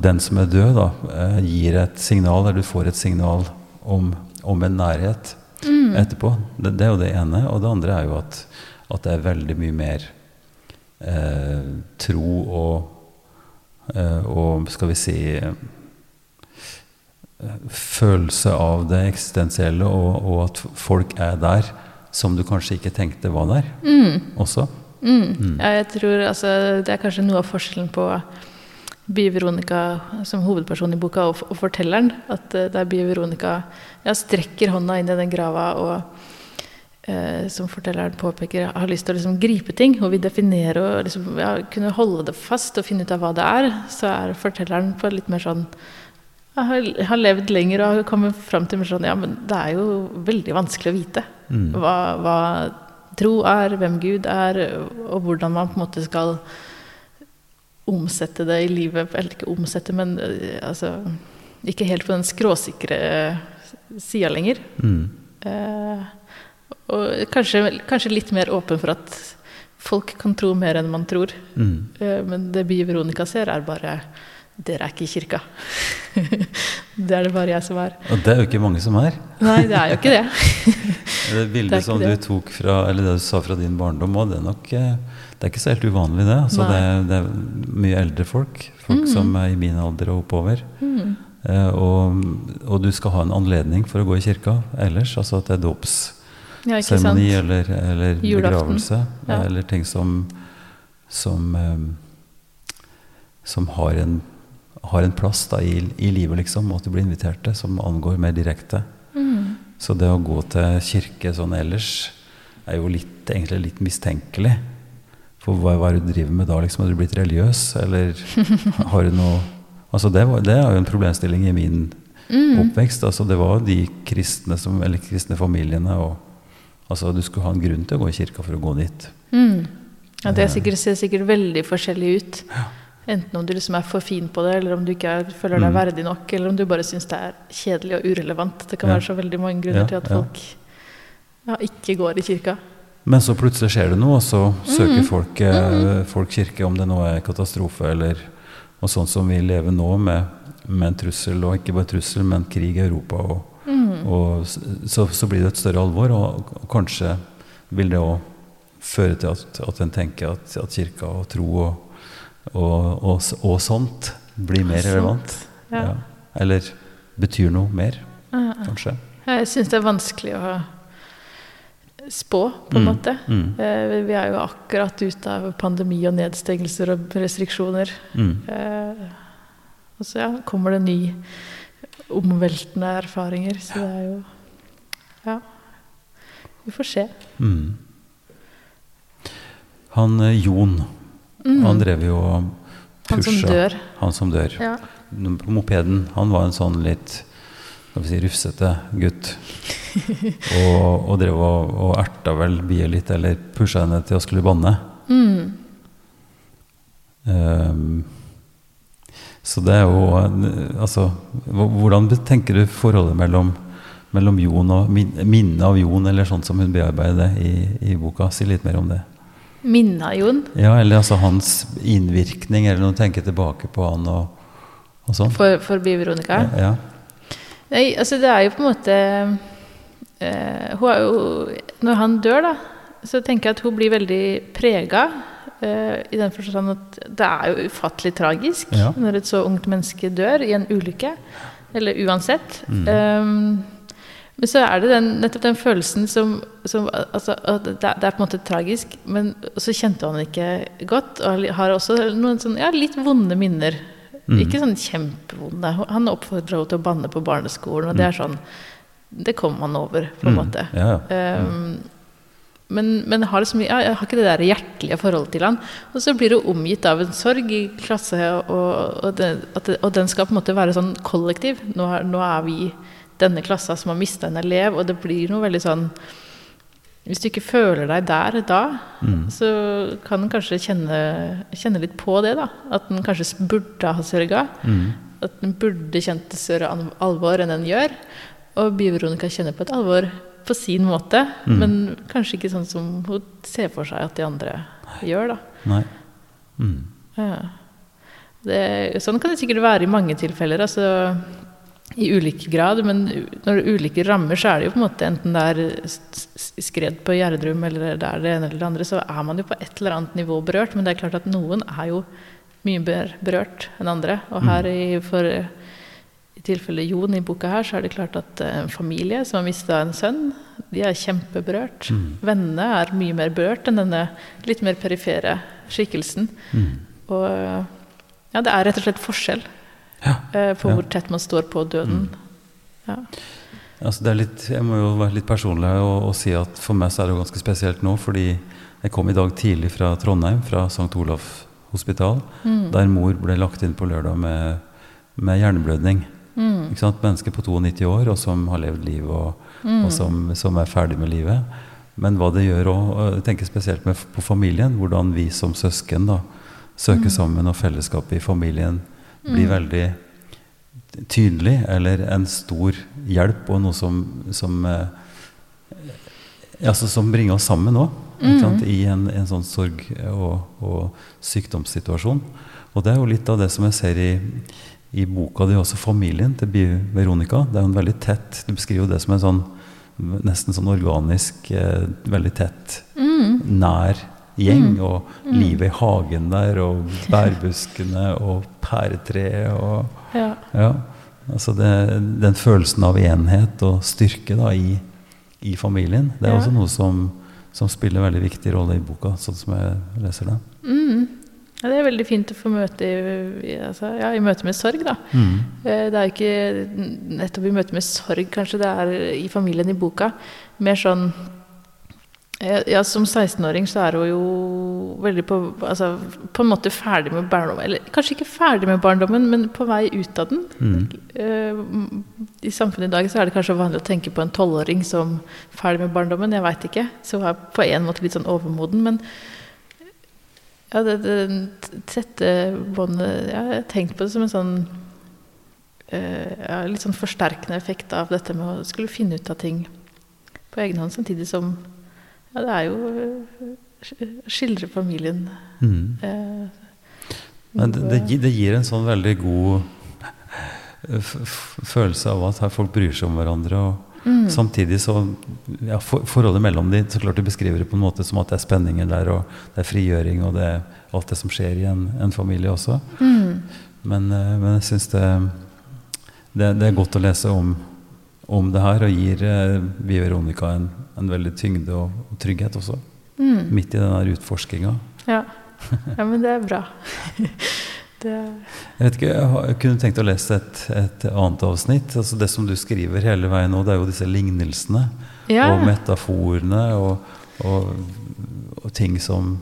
den som er død, da, eh, gir et signal, eller du får et signal om, om en nærhet Mm. etterpå. Det, det er jo det ene. Og det andre er jo at, at det er veldig mye mer eh, tro og, eh, og skal vi si følelse av det eksistensielle, og, og at folk er der som du kanskje ikke tenkte var der Mm. også. Mm. Mm. Ja, jeg tror altså, Det er kanskje noe av forskjellen på Bi-Veronica som hovedperson i boka og, og fortelleren. At uh, der Bi-Veronica ja, strekker hånda inn i den grava og uh, som fortelleren påpeker, har lyst til å liksom gripe ting og vil definere og liksom, ja, kunne holde det fast og finne ut av hva det er, så er fortelleren på litt mer sånn jeg har, har levd lenger og har kommet fram til sånn Ja, men det er jo veldig vanskelig å vite Mm. hva, hva tro er, hvem Gud er, og hvordan man på en måte skal omsette det i livet. Eller ikke omsette, men øh, altså Ikke helt på den skråsikre sida lenger. Mm. Eh, og kanskje, kanskje litt mer åpen for at folk kan tro mer enn man tror. Mm. Eh, men det Bie Veronica ser, er bare Dere er ikke i kirka. det er det bare jeg som er. Og det er jo ikke mange som er. Nei, det er jo ikke det. Det bildet Det som det. du tok fra, eller det du sa fra din barndom òg, det er nok eh, Det er ikke så helt uvanlig, det. Altså, det, det er mye eldre folk. Folk mm. som er i min alder og oppover. Mm. Eh, og, og du skal ha en anledning for å gå i kirka ellers. Altså at det er Ja, ikke eller, eller begravelse. Ja. Eller ting som som, eh, som har, en, har en plass da, i, i livet, liksom, og at du blir invitert til, som angår mer direkte. Mm. Så det å gå til kirke sånn ellers er jo litt, egentlig litt mistenkelig. For hva, hva er det du driver med da? liksom? Har du blitt religiøs, eller har du noe Altså det, var, det er jo en problemstilling i min Mm. oppvekst. Altså det var de kristne, som, eller kristne familiene og altså Du skulle ha en grunn til å gå i kirka for å gå dit. Mm. Ja, det sikkert, ser sikkert veldig forskjellig ut. Enten om du liksom er for fin på det, eller om du ikke er, føler deg Mm. verdig nok, eller om du bare syns det er kjedelig og urelevant. Det kan Ja. være så veldig mange grunner Ja, til at ja. folk ja, ikke går i kirka. Men så plutselig skjer det noe, og så søker Mhm. folk, eh, folk kirke om det nå er katastrofe eller og sånn som vi lever nå, med, med en trussel, og ikke bare trussel, men krig i Europa. Og, Mm. og så, så blir det et større alvor, og, og kanskje vil det òg føre til at, at en tenker at, at kirka og tro og, og, og, sånt blir mer relevant. Ja. Eller betyr noe mer, kanskje. Jeg syns det er vanskelig å spå, på en Mm. måte. Mm. Eh, Vi er jo akkurat ute av pandemi og nedstengelser og restriksjoner. Mm. Eh, Og så ja, kommer det ny omveltende erfaringer. Så det er jo Ja. Vi får se. Mm. Han eh, Jon, Mm. han drev jo og Han som dør. Han som dør. Ja. På mopeden. Han var en sånn litt skal vi si, rufsete gutt. og, og drev og, og erta vel Bie litt, eller pusha henne til å skulle banne. Mm. Um, så det er jo Altså, hvordan tenker du forholdet mellom, mellom Jon og minnet av Jon, eller sånn som hun bearbeider det i, i boka? Si litt mer om det. Minna Jon Ja, eller altså hans innvirkning, eller når du tenker tilbake på han og, og sånn. for, for Bi-Veronica. Ja. Nei, altså det er jo på en måte eh, jo Når han dør, da, så tenker jeg at hun blir veldig prega. Eh, I den forstand at det er jo ufattelig tragisk Ja. når et så ungt menneske dør i en ulykke. Eller uansett. Mm. Eh, men så er det den, nettopp den følelsen som, som altså, det, er- det er på en måte tragisk, men så kjente han ikke godt. Og har også noen sånn, ja, litt vonde minner. Mm. Ikke sånn kjempevonde. Han oppfordra henne til å banne på barneskolen, og det er sånn Det kommer man over, på en Mm. måte. Ja, ja. Um, men, men har liksom, ja, jeg har ikke det der hjertelige forholdet til han. Og så blir hun omgitt av en sorg i klasse, og, og, det, det, og den skal på en måte være sånn kollektiv. Nå nå er vi denne klassa som har mista en elev, og det blir noe veldig sånn Hvis du ikke føler deg der da, Mm. så kan en kanskje kjenne, kjenne litt på det. da At en kanskje burde ha sørga. Mm. At en burde kjent det større alvor enn en gjør. Og Bi-Veronica kjenner på et alvor på sin måte, Mm. men kanskje ikke sånn som hun ser for seg at de andre gjør. da. Nei. Mm. Ja. Det, sånn kan det sikkert være i mange tilfeller. altså i ulik grad, men når det er ulike rammer, så er det jo på en måte enten det er skred på Gjerdrum eller det er det ene eller det andre, så er man jo på et eller annet nivå berørt. Men det er klart at noen er jo mye mer berørt enn andre. Og her i, for, i tilfelle Jon i boka her, så er det klart at eh, en familie som har mista en sønn, de er kjempeberørt. Mm. Vennene er mye mer berørt enn denne litt mer perifere skikkelsen. Mm. Og ja, det er rett og slett forskjell Ja, eh, på hvor tett man står på døden. Ja. Altså det er litt, jeg må jo være litt personlig og, og si at for meg så er det jo ganske spesielt nå, fordi jeg kom i dag tidlig fra Trondheim, fra St. Olav hospital, Mm. der mor ble lagt inn på lørdag med, med hjerneblødning. Mm. Menneske på 92 år, og som har levd liv, og, Mm. og som, som er ferdig med livet. Men hva det gjør òg, jeg tenker spesielt med, på familien, hvordan vi som søsken da, søker sammen, og fellesskapet i familien blir veldig tydelig, eller en stor hjelp, og noe som, som, altså, som bringer oss sammen òg. Mm. I en, en sånn sorg- og, og sykdomssituasjon. Og det er jo litt av det som jeg ser i, i boka di, også familien til Veronica. Det er jo en veldig tett Du beskriver jo det som en sånn nesten sånn organisk, eh, veldig tett, Mm. nær gjeng. Og livet i hagen der, og bærbuskene og pæretreet og Ja. Ja. Altså det, den følelsen av enhet og styrke da, i, i familien, det er Ja. også noe som, som spiller en veldig viktig rolle i boka, sånn som jeg leser det. Mm. ja, det er veldig fint å få møte i, altså, ja, i møte med sorg, da. Mm. Eh, Det er jo ikke nettopp i møte med sorg, kanskje det er i familien i boka. Mer sånn Ja, som 16-åring så er hun jo veldig på Altså på en måte ferdig med barndommen. Eller kanskje ikke ferdig med barndommen, men på vei ut av den. Mm. Eh, I samfunnet i dag så er det kanskje vanlig å tenke på en tolvåring som ferdig med barndommen. Jeg veit ikke. Så hun er på en måte litt sånn overmoden. Men Ja, det, det tette båndet Jeg har tenkt på det som en sånn eh, ja, litt sånn forsterkende effekt av dette med å skulle finne ut av ting på egen hånd, samtidig som Ja, det er jo å skildre familien. Mm. Eh, Men det, det, gir en sånn veldig god følelse av at her folk bryr seg om hverandre. og mm, Samtidig så ja, for, Forholdet mellom de, så klart du beskriver det på en måte som at det er spenninger der, og det er frigjøring, og det er alt det som skjer i en, en familie også. mm, Men, eh, men jeg syns det, det, det er godt å lese om, om det her, og gir eh, Vi Veronica en, en veldig tyngde og, og trygghet også, mm. midt i den utforskinga. Ja. ja, men det er bra. det Jeg vet ikke, jeg, jeg kunne tenkt å lese et, et annet avsnitt. altså Det som du skriver hele veien nå, det er jo disse lignelsene ja. og metaforene og, og, og ting som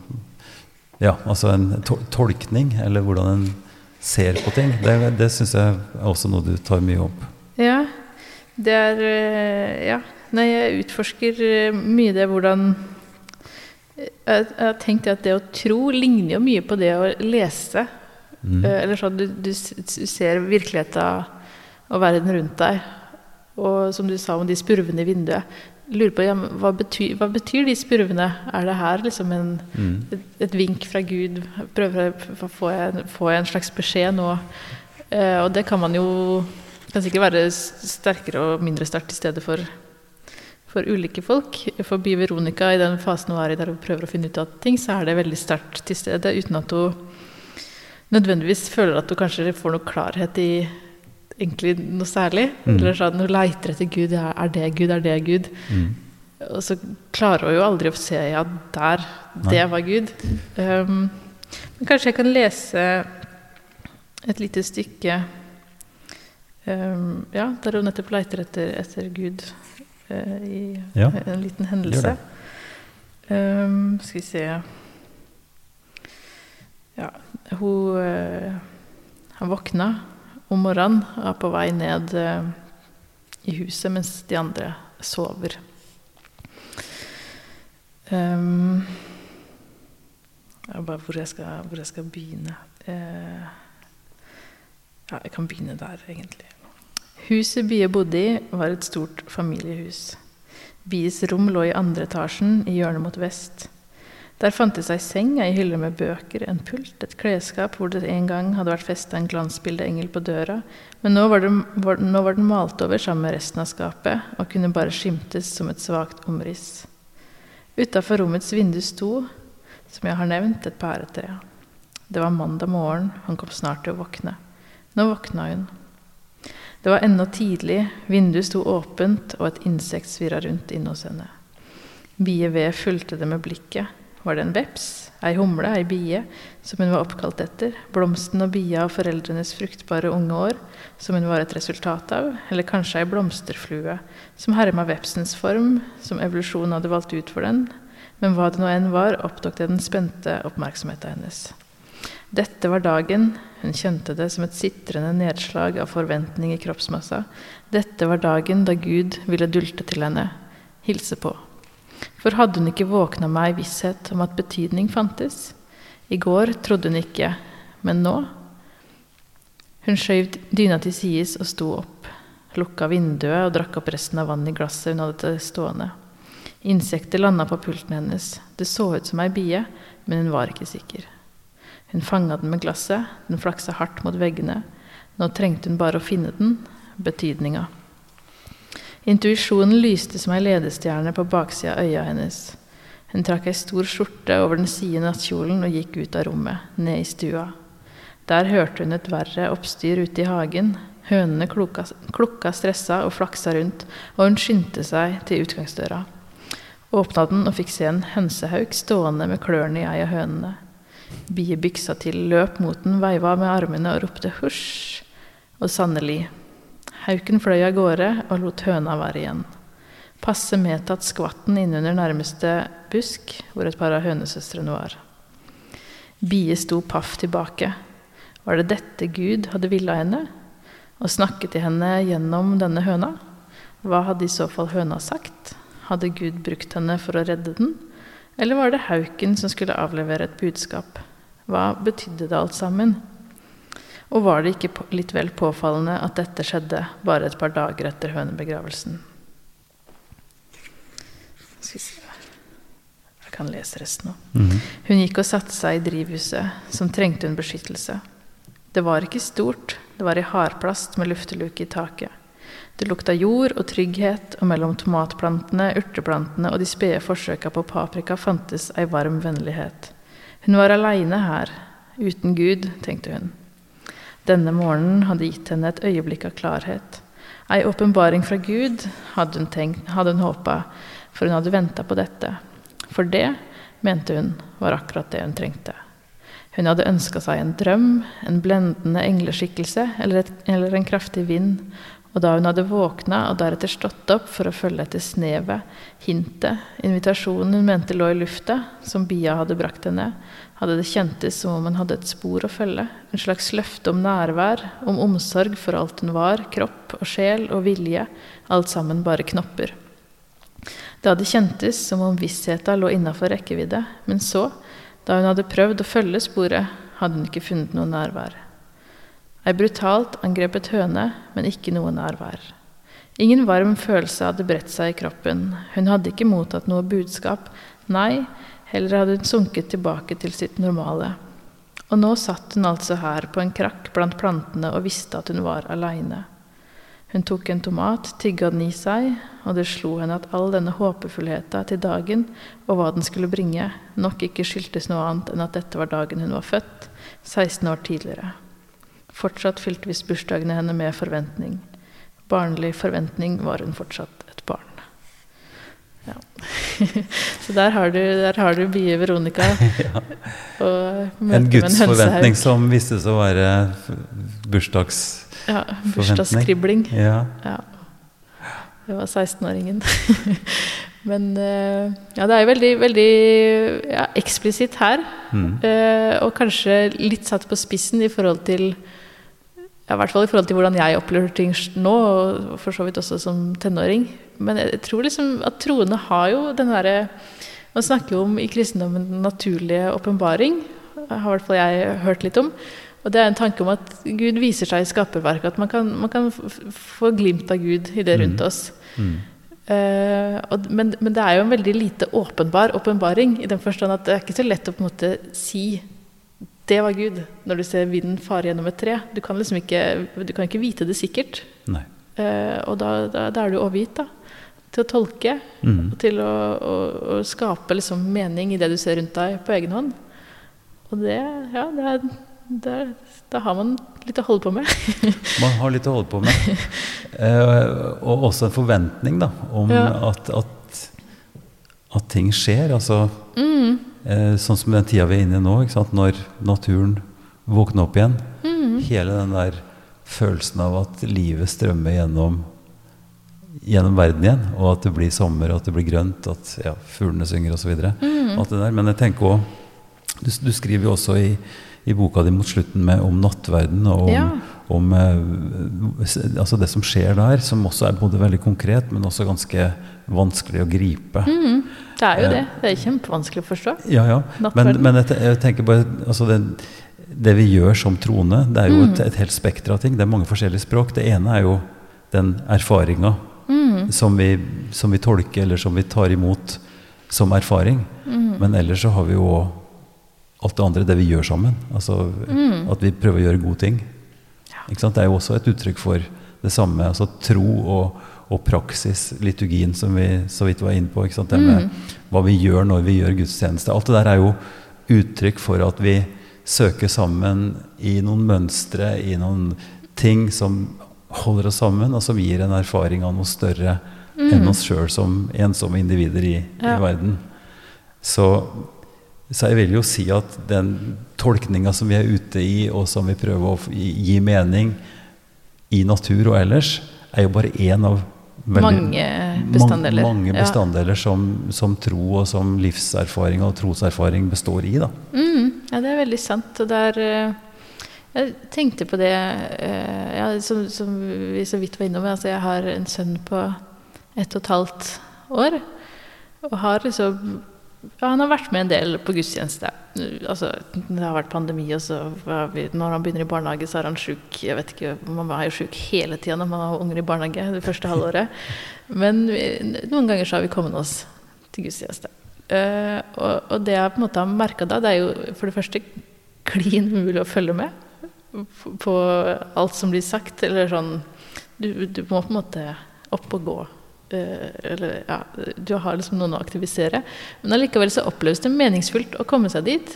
Ja, altså en to tolkning, eller hvordan en ser på ting. Det, det syns jeg er også noe du tar mye opp. Ja, det er eh, Ja. Nei, jeg utforsker eh, mye det hvordan jeg, jeg har tenkt at det å tro ligner jo mye på det å lese. Mm. Eh, Eller sånn du, du ser virkeligheten og verden rundt deg. Og som du sa om de spurvene i vinduet. Lurer på ja, hva, betyr, hva betyr de spurvene? Er det her liksom en, Mm. et, et vink fra Gud? Prøver å få får, jeg, får jeg en slags beskjed nå? Eh, og det kan man jo kan sikkert være sterkere og mindre sterkt i stedet for, for ulike folk. For Bi Veronica, i den fasen hun er i der hun prøver å finne ut av ting, så er det veldig sterkt til stede, uten at hun nødvendigvis føler at hun kanskje får noe klarhet i egentlig noe særlig. Mm. Eller sånn, hun leiter etter Gud. Ja, er det Gud? Er det Gud? Mm. Og så klarer hun jo aldri å se ja, der, det Nei. var Gud. Um, men kanskje jeg kan lese et lite stykke um, Ja, der hun nettopp leiter etter, etter Gud uh, i Ja, en liten hendelse. Um, skal vi se Ja, hun uh, Han våkna om morgenen og er på vei ned uh, i huset mens de andre sover. Um, ja, bare hvor jeg skal, hvor jeg skal begynne. Ja, jeg kan begynne der, egentlig. Huset Bie bodde i, var et stort familiehus. Bies rom lå i andre etasjen, i hjørnet mot vest. Der fantes ei seng, ei hylle med bøker, en pult, et klesskap hvor det en gang hadde vært festa en glansbildeengel på døra, men nå var, det, var, nå var den malt over sammen med resten av skapet og kunne bare skimtes som et svakt omriss. Utafor rommets vindu sto, som jeg har nevnt, et pæretre. Det var mandag morgen, han kom snart til å våkne. Nå våkna hun. Det var ennå tidlig, vinduet sto åpent, og et insekt svirra rundt inne hos henne. Bie V fulgte det med blikket. Var det en veps, ei humle, ei bie, som hun var oppkalt etter? Blomsten og bia av foreldrenes fruktbare unge år, som hun var et resultat av? Eller kanskje ei blomsterflue, som herma vepsens form, som evolusjonen hadde valgt ut for den? Men hva det nå enn var, opptok det den spente oppmerksomheten hennes. Dette var dagen, hun kjente det som et sitrende nedslag av forventning i kroppsmassa. Dette var dagen da Gud ville dulte til henne, hilse på. For hadde hun ikke våkna meg i visshet om at betydning fantes? I går trodde hun ikke, men nå? Hun skjøv dyna til sides og sto opp, lukka vinduet og drakk opp resten av vannet i glasset hun hadde stående. Insekter landa på pulten hennes. Det så ut som ei bie, men hun var ikke sikker. Hun fanga den med glasset, den flaksa hardt mot veggene. Nå trengte hun bare å finne den, betydninga. Intuisjonen lyste som ei ledestjerne på baksida av øya hennes. Hun trakk ei stor skjorte over den side nattkjolen og gikk ut av rommet, ned i stua. Der hørte hun et verre oppstyr ute i hagen. Hønene klukka, klukka stressa og flaksa rundt, og hun skyndte seg til utgangsdøra. Åpna den og fikk se en hønsehauk stående med klørne i ei av hønene. Bie byksa til, løp mot den, veiva med armene og ropte husj. Og sannelig, hauken fløy av gårde og lot høna være igjen. Passe medtatt skvatten innunder nærmeste busk, hvor et par av hønesøstrene var. Bie sto paff tilbake. Var det dette Gud hadde villa henne? Og snakket til henne gjennom denne høna? Hva hadde i så fall høna sagt? Hadde Gud brukt henne for å redde den? Eller var det hauken som skulle avlevere et budskap? Hva betydde det alt sammen? Og var det ikke litt vel påfallende at dette skjedde bare et par dager etter hønebegravelsen? Jeg kan lese resten nå. Mhm. Hun gikk og satte seg i drivhuset, som trengte en beskyttelse. Det var ikke stort, det var i hardplast med lufteluke i taket. Det lukta jord og trygghet, og mellom tomatplantene, urteplantene og de spede forsøka på paprika fantes ei varm vennlighet. Hun var aleine her, uten Gud, tenkte hun. Denne morgenen hadde gitt henne et øyeblikk av klarhet. Ei åpenbaring fra Gud, hadde hun, tenkt, hadde hun håpa, for hun hadde venta på dette. For det, mente hun, var akkurat det hun trengte. Hun hadde ønska seg en drøm, en blendende engleskikkelse eller, et, eller en kraftig vind, og da hun hadde våkna og deretter stått opp for å følge etter snevet, hintet, invitasjonen hun mente lå i lufta, som bia hadde brakt henne, hadde det kjentes som om hun hadde et spor å følge, en slags løfte om nærvær, om omsorg for alt hun var, kropp og sjel og vilje, alt sammen bare knopper. Det hadde kjentes som om vissheta lå innafor rekkevidde, men så, da hun hadde prøvd å følge sporet, hadde hun ikke funnet noe nærvær. Ei brutalt angrepet høne, men ikke noe nærvær. Ingen varm følelse hadde bredt seg i kroppen, hun hadde ikke mottatt noe budskap, nei, heller hadde hun sunket tilbake til sitt normale. Og nå satt hun altså her på en krakk blant plantene og visste at hun var aleine. Hun tok en tomat, tygga den i seg, og det slo henne at all denne håpefullheten til dagen og hva den skulle bringe, nok ikke skyldtes noe annet enn at dette var dagen hun var født, 16 år tidligere. Fortsatt fylte visst bursdagene henne med forventning. Barnlig forventning var hun fortsatt et barn. Ja. Så der har du, der har du bie Veronica. Ja. En med en Guds forventning som viste seg å være bursdagsforventning. bursdags... Ja, bursdagsskribling. Ja. Ja. Det var 16-åringen. Men eh, ja, det er jo veldig, veldig ja, eksplisitt her. Mm. Eh, og kanskje litt satt på spissen i forhold til ja, I hvert fall i forhold til hvordan jeg opplever ting nå, og for så vidt også som tenåring. Men jeg tror liksom at troende har jo den derre Man snakker jo om i kristendommen den naturlige åpenbaring. Har i hvert fall jeg hørt litt om. Og det er en tanke om at Gud viser seg i skaperverket. At man kan, man kan få glimt av Gud i det rundt Mm. oss. Mm. Eh, og, men, men det er jo en veldig lite åpenbar åpenbaring, i den forstand at det er ikke så lett å på en måte si det var Gud, når du ser vinden fare gjennom et tre. Du kan liksom ikke, du kan ikke vite det sikkert. Eh, og da, da, da er du overgitt da, til å tolke, Mm. og til å, å, å skape liksom mening i det du ser rundt deg på egen hånd. Og det, ja, det er, det er, da har man litt å holde på med. Man har litt å holde på med. Eh, og også en forventning da, om Ja. at, at, at ting skjer. Altså, Mm, sånn som den tida vi er inne i nå, når naturen våkner opp igjen. mm, Hele den der følelsen av at livet strømmer gjennom, gjennom verden igjen. Og at det blir sommer, at det blir grønt, at ja, fuglene synger osv. mm. Alt det der. Men jeg tenker også, du, du skriver jo også i, i boka di mot slutten med, om nattverden og om, Ja. om eh, altså det som skjer der, som også er både veldig konkret, men også ganske vanskelig å gripe. Mm, det er jo Eh, det. Det er kjempevanskelig å forstå. Ja, ja. Men, men jeg, tenker bare altså det, det vi gjør som troende, det er jo et, Mm. et helt spekter av ting. Det er mange forskjellige språk. Det ene er jo den erfaringa Mm, som, vi, som vi tolker, eller som vi tar imot som erfaring. mm, Men ellers så har vi jo alt det andre, det vi gjør sammen. Altså mm. at vi prøver å gjøre gode ting. Ikke sant? Det er jo også et uttrykk for det samme. Altså tro og, og praksis, liturgien som vi så vidt var inne på. Det med Mm. hva vi gjør når vi gjør gudstjeneste. Alt det der er jo uttrykk for at vi søker sammen i noen mønstre, i noen ting som holder oss sammen, og som gir en erfaring av noe større enn oss sjøl som ensomme individer i, Mm. Ja. i verden. Så, så jeg vil jo si at den tolkninga som vi er ute i, og som vi prøver å gi mening i natur og ellers, er jo bare én av Mange bestanddeler. Mange, mange Ja. bestanddeler som, som tro og som livserfaring og troserfaring består i. Da. Mm, ja, det er veldig sant. Og det er eh, Jeg tenkte på det eh, ja, som, som vi så vidt var innom. Altså, jeg har en sønn på ett og et halvt år. Og har liksom ja, han har vært med en del på gudstjeneste. Altså, det har vært pandemi, og så vi, når han begynner i barnehage, så er han sjuk. Jeg vet ikke, Man er jo sjuk hele tida når man har unger i barnehage det første halvåret. Men vi, noen ganger så har vi kommet oss til gudstjeneste. Uh, og, og, det jeg på en måte har merka da, det er jo for det første klin umulig å følge med på alt som blir sagt. Eller sånn Du, du må på en måte opp og gå. Uh, eller ja, du har liksom noen å aktivisere. Men allikevel så oppleves det meningsfullt å komme seg dit.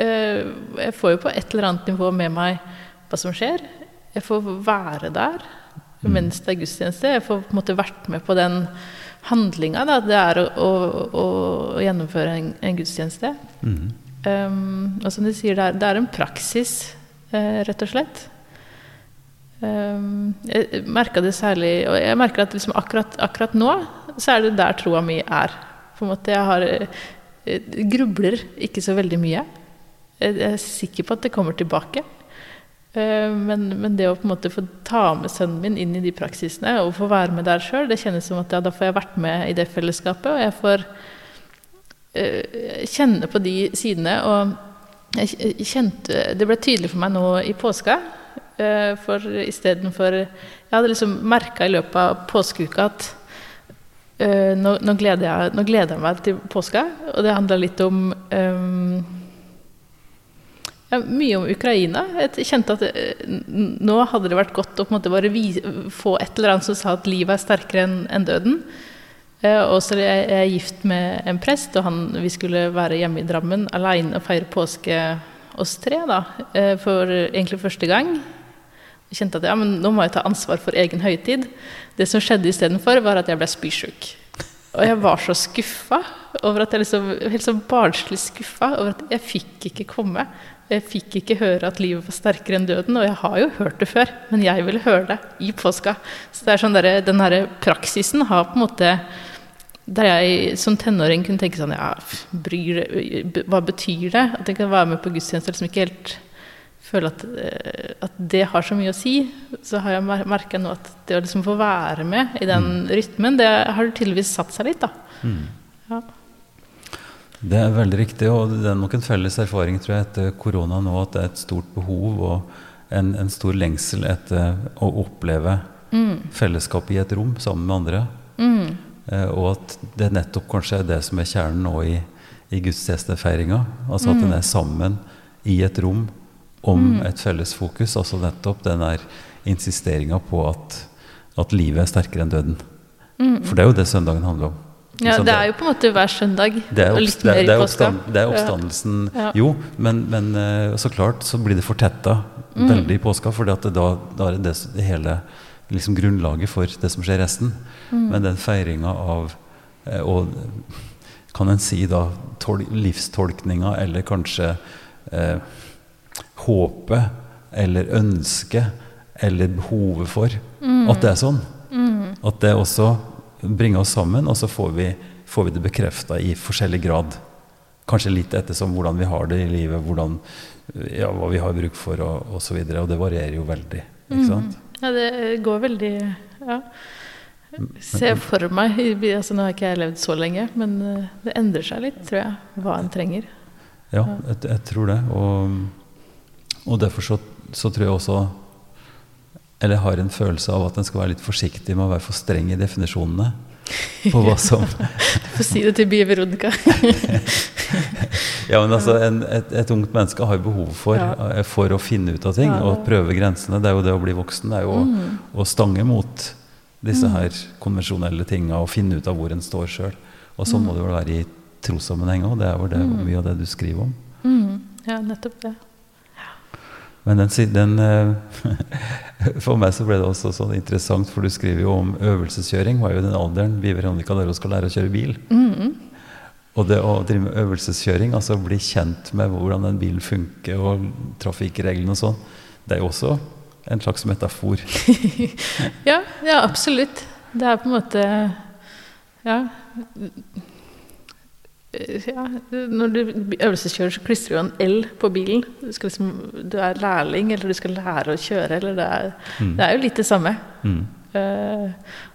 Uh, jeg får jo på et eller annet nivå med meg hva som skjer. Jeg får være der mm. mens det er gudstjeneste. Jeg får på en måte vært med på den handlinga det er å, å, å, gjennomføre en, en gudstjeneste. Mm. Um, og som du sier, det er, det er en praksis, rett og slett. Um, jeg merka det særlig Og jeg merker at liksom akkurat, akkurat, nå så er det der troa mi er. På en måte Jeg har jeg eh, grubler ikke så veldig mye. Jeg er sikker på at det kommer tilbake. Eh, men, men, det å på en måte få ta med sønnen min inn i de praksisene og få være med der sjøl, det kjennes som at ja, da får jeg vært med i det fellesskapet, og jeg får uh, kjenne på de sidene. Og jeg kjente, det ble tydelig for meg nå i påska. Uh, for istedenfor Jeg hadde liksom merka i løpet av påskeuka at uh, nå, nå, gleder jeg, nå, gleder jeg, meg til påska, og det handla litt om um, ja, mye om Ukraina. Jeg kjente at eh, nå hadde det vært godt å på en måte bare få et eller annet som sa at livet er sterkere enn en døden. Og så er jeg gift med en prest, og han, vi skulle være hjemme i Drammen alene og feire påske oss tre. da, For egentlig første gang. Jeg kjente at ja, men nå må jeg ta ansvar for egen høytid. Det som skjedde istedenfor, var at jeg ble spysjuk. Og jeg var så skuffa over at jeg liksom, helt så barnslig skuffa over at jeg fikk ikke komme. Jeg fikk ikke høre at livet var sterkere enn døden, og jeg har jo hørt det før, men jeg ville høre det i påska. Så det er sånn der, den her praksisen har på en måte Der jeg som tenåring kunne tenke sånn Ja, bryr, hva betyr det? At jeg kan være med på gudstjeneste som ikke helt føler at, eh, at, det har så mye å si. Så har jeg merka nå at det å liksom få være med i den mm. rytmen, det har tydeligvis satt seg litt, da. Mm. Ja. Det er veldig riktig, og det er nok en felles erfaring tror jeg, etter korona nå at det er et stort behov og en, en stor lengsel etter å oppleve mm. fellesskap i et rom sammen med andre. Mm. Eh, og at det nettopp kanskje er det som er kjernen nå i, i gudstjenestefeiringa. Altså at mm. en er sammen i et rom om mm. et felles fokus. Altså nettopp den der insisteringa på at, at, livet er sterkere enn døden. Mm. For det er jo det søndagen handler om. Ja, det er jo på en måte hver søndag. Det er, oppst det, det, er oppstand, det er oppstandelsen, ja. jo. Men, men, eh, så klart så blir det fortetta mm. veldig i påska, for da, da, er det, det hele liksom grunnlaget for det som skjer resten. Mm. Men den feiringa av eh, Og kan en si da livstolkninga, eller kanskje eh, håpet, eller ønsket, eller behovet for mm. at det er sånn. Mm. At det også bringer oss sammen, og så får vi, får vi det bekrefta i forskjellig grad. Kanskje litt ettersom hvordan vi har det i livet, hvordan, ja, hva vi har bruk for og osv. Og, og det varierer jo veldig. ikke sant? Mm. Ja, det går veldig Ja. Ser for meg altså Nå har ikke jeg levd så lenge, men eh, det endrer seg litt, tror jeg, hva en trenger. Ja, jeg, jeg tror det. Og, og derfor så, så tror jeg også eller har en følelse av at en skal være litt forsiktig med å være for streng i definisjonene på hva som Få si det til Bie Veronica. ja, men altså, en, et, et, ungt menneske har behov for, ja. Eh, for å finne ut av ting ja, og prøve grensene. Det er jo det å bli voksen. Det er jo mm. å, å, stange mot disse mm. her konvensjonelle tinga og finne ut av hvor en står sjøl. Og sånn mm. må det vel være i trossammenheng òg. Det er vel det, mm. mye av det du skriver om. Mm. Ja, nettopp det. Men den, den, eh, For meg så ble det også sånn interessant, for du skriver jo om øvelseskjøring. var jo den alderen vi Veronica der skal lære å kjøre bil. Mm. Og det å drive med øvelseskjøring, altså bli kjent med hvordan den bilen funker, og trafikkreglene og sånn, det er jo også en slags metafor. ja, ja, absolutt. Det er på en måte Ja ja, Når du øvelseskjører, så klistrer du en L på bilen. Du, liksom, du, er lærling, eller du skal lære å kjøre. Eller det, er, mm. det er jo litt det samme. Mm. Uh,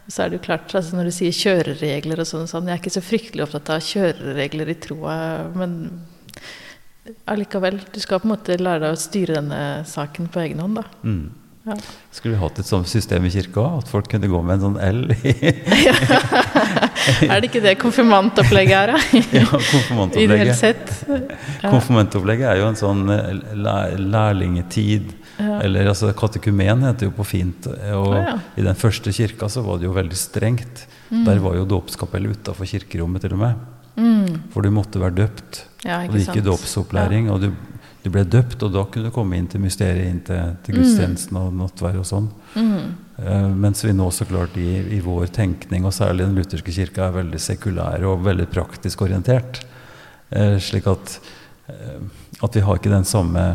og så er det jo klart, altså Når du sier kjøreregler og sånn, sånn Jeg er ikke så fryktelig opptatt av kjøreregler i troa, men allikevel. Du skal på en måte lære deg å styre denne saken på egen hånd, da. Mm. Ja. Skulle vi hatt et sånt system i kirka? At folk kunne gå med en sånn L i Er det ikke det konfirmantopplegget er, da? ja, konfirmantopplegget. Ja. Konfirmantopplegget er jo en sånn eh, lærlingetid. Ja. Eller altså katekumen heter jo på fint. Og Å, ja. i den første kirka så var det jo veldig strengt. Mm. Der var jo dåpskapellet utafor kirkerommet til og med. Mm. For du måtte være døpt. Og det gikk i sant. dåpsopplæring. Og du, du ble døpt, og da kunne du komme inn til mysteriet, inn til, til gudstjenesten og nattverd og sånn. Mm. Uh, mens vi nå så klart i, i vår tenkning, og særlig den lutherske kirka, er veldig sekulære og veldig praktisk orientert. Uh, slik at, uh, at vi har ikke den samme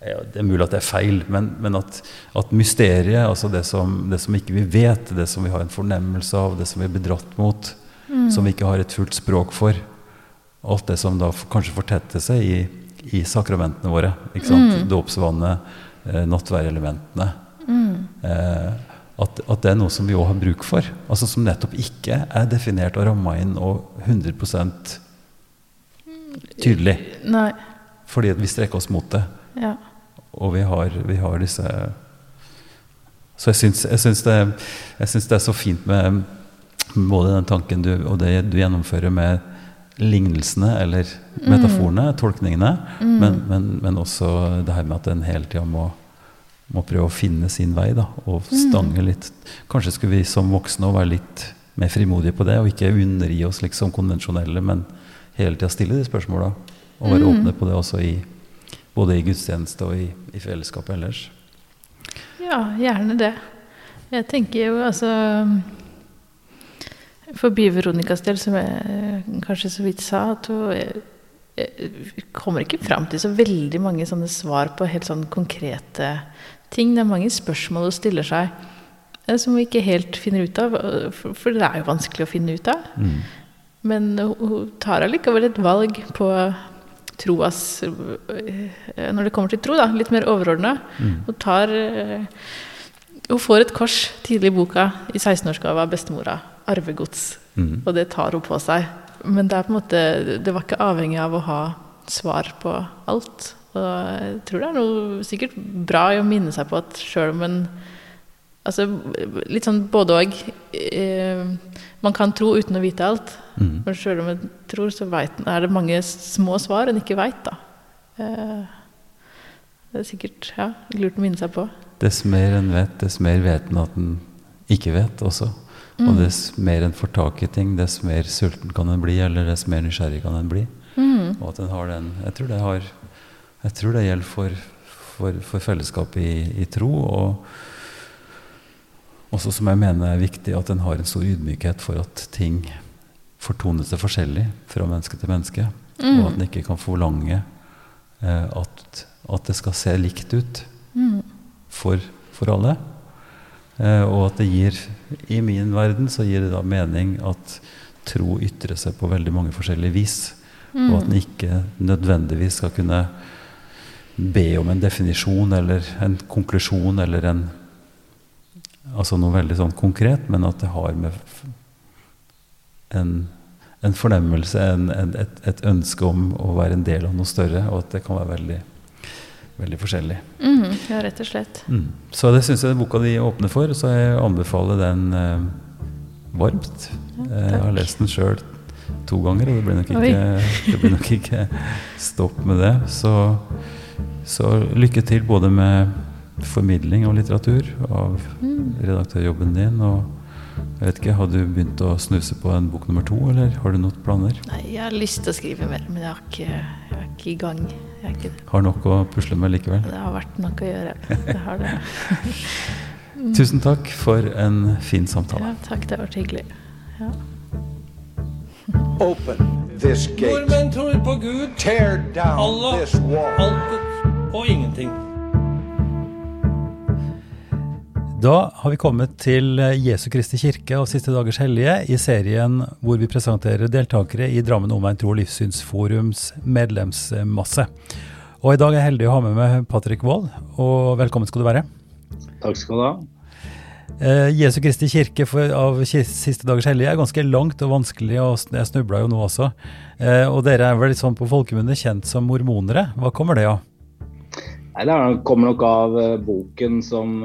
ja, Det er mulig at det er feil, men, men at, at mysteriet, altså det som, det som ikke vi vet, det som vi har en fornemmelse av, det som vi er bedratt mot, som vi ikke har et fullt språk for, alt det som da kanskje fortetter seg i, i sakramentene våre, ikke sant? dåpsvannet, eh, nattverdelementene, eh, at, at det er noe som vi òg har bruk for. Altså Som nettopp ikke er definert og ramma inn og 100% tydelig. Nei. Fordi vi strekker oss mot det. Ja. Og vi har, vi har disse Så jeg syns, jeg, syns det, jeg syns det er så fint med både den tanken du, og det du gjennomfører med lignelsene eller metaforene, tolkningene, men, men, men også det her med at en hele tida må, må prøve å finne sin vei da, og stange litt. Kanskje skulle vi som voksne også være litt mer frimodige på det, og ikke undergi oss liksom konvensjonelle, men hele tida stille de spørsmåla. Og være åpne på det også i, både i gudstjeneste og i, i fellesskapet ellers. Ja, gjerne det. Jeg tenker jo altså For By-Veronicas del, som jeg kanskje så vidt sa, at hun eh, eh, kommer ikke fram til så veldig mange sånne svar på helt sånn konkrete ting. Det er mange spørsmål hun stiller seg eh, som hun ikke helt finner ut av. For det er jo vanskelig å finne ut av. Mm. Men hun- tar allikevel et valg på troas Når det kommer til tro, da, litt mer overordna. Mm. Hun tar Hun får et kors tidlig i boka i 16-årsgave av bestemora. Arvegods. Mm. Og det tar hun på seg. Men det er på en måte Det var ikke avhengig av å ha svar på alt. Og jeg tror det er noe sikkert bra i å minne seg på at sjøl om en Altså litt sånn både og. Eh, man kan tro uten å vite alt. Mm. Men sjøl om en tror, så vet, er det mange små svar en ikke veit, da. Eh, det er sikkert ja, lurt å minne seg på. Dess mer en vet, dess mer vet en at en ikke vet også. Og dess mer en får tak i ting, dess mer sulten kan en bli, eller dess mer nysgjerrig kan en bli. Mm. Og at en har den Jeg tror det, har, jeg tror det gjelder for, for, for fellesskapet i, i tro. Og også som jeg mener er viktig, at en har en stor ydmykhet for at ting fortoner seg forskjellig fra menneske til menneske. Og at en ikke kan forlange eh, at, at det skal se likt ut Mm. for, for alle. Eh, og at det gir I min verden så gir det da mening at tro ytrer seg på veldig mange forskjellige vis. Og at den ikke nødvendigvis skal kunne be om en definisjon eller en konklusjon eller en Altså noe veldig sånn konkret, men at det har med en, en fornemmelse, en, en, et, et ønske om å være en del av noe større, og at det kan være veldig, veldig forskjellig. Mm, ja, rett og slett. Mm. Så det syns jeg boka di åpner for, så jeg anbefaler den eh, varmt. Ja, jeg har lest den sjøl to ganger, og det blir nok ikke, det blir nok ikke stopp med det. Så, så lykke til både med formidling av litteratur, av redaktørjobben din. og jeg vet ikke, Har du begynt å snuse på en bok nummer to, eller har du noen planer? Nei, jeg har lyst til å skrive mer, men jeg er ikke, jeg er ikke i gang. Jeg er ikke, Har nok å pusle med likevel. det har vært noe å gjøre. Det har det. Tusen takk for en fin samtale. Ja, takk, det har vært hyggelig. Ja. Open this gate. Nordmenn tror på Gud, Tear down Allah, this wall. altet og ingenting. Da har vi kommet til Jesu Kristi kirke og Siste dagers hellige i serien hvor vi presenterer deltakere i Drammen omegn tro- og livssynsforums medlemsmasse. Og i dag er jeg heldig å ha med meg Patrick Wold, og velkommen skal du være. Takk skal du ha. Eh, Jesu Kristi kirke for, av Siste dagers hellige er ganske langt og vanskelig, og jeg snubla jo nå også. Eh, og dere er vel litt sånn på folkemunne kjent som mormonere. Hva kommer det av? Nei, Det er- kommer nok av eh, boken som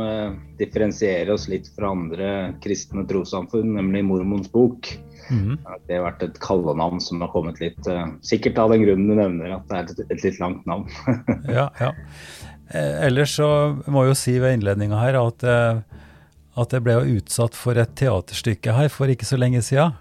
differensierer oss litt fra andre kristne trossamfunn, nemlig Mormons bok. Mhm. Det har vært et kallenavn som har kommet litt eh, Sikkert av den grunnen du nevner, at det er et, et litt langt navn. Ja, ja. Eh, ellers så må jeg jo si ved innledninga her at, eh, at jeg ble jo utsatt for et teaterstykke her for ikke så lenge sida.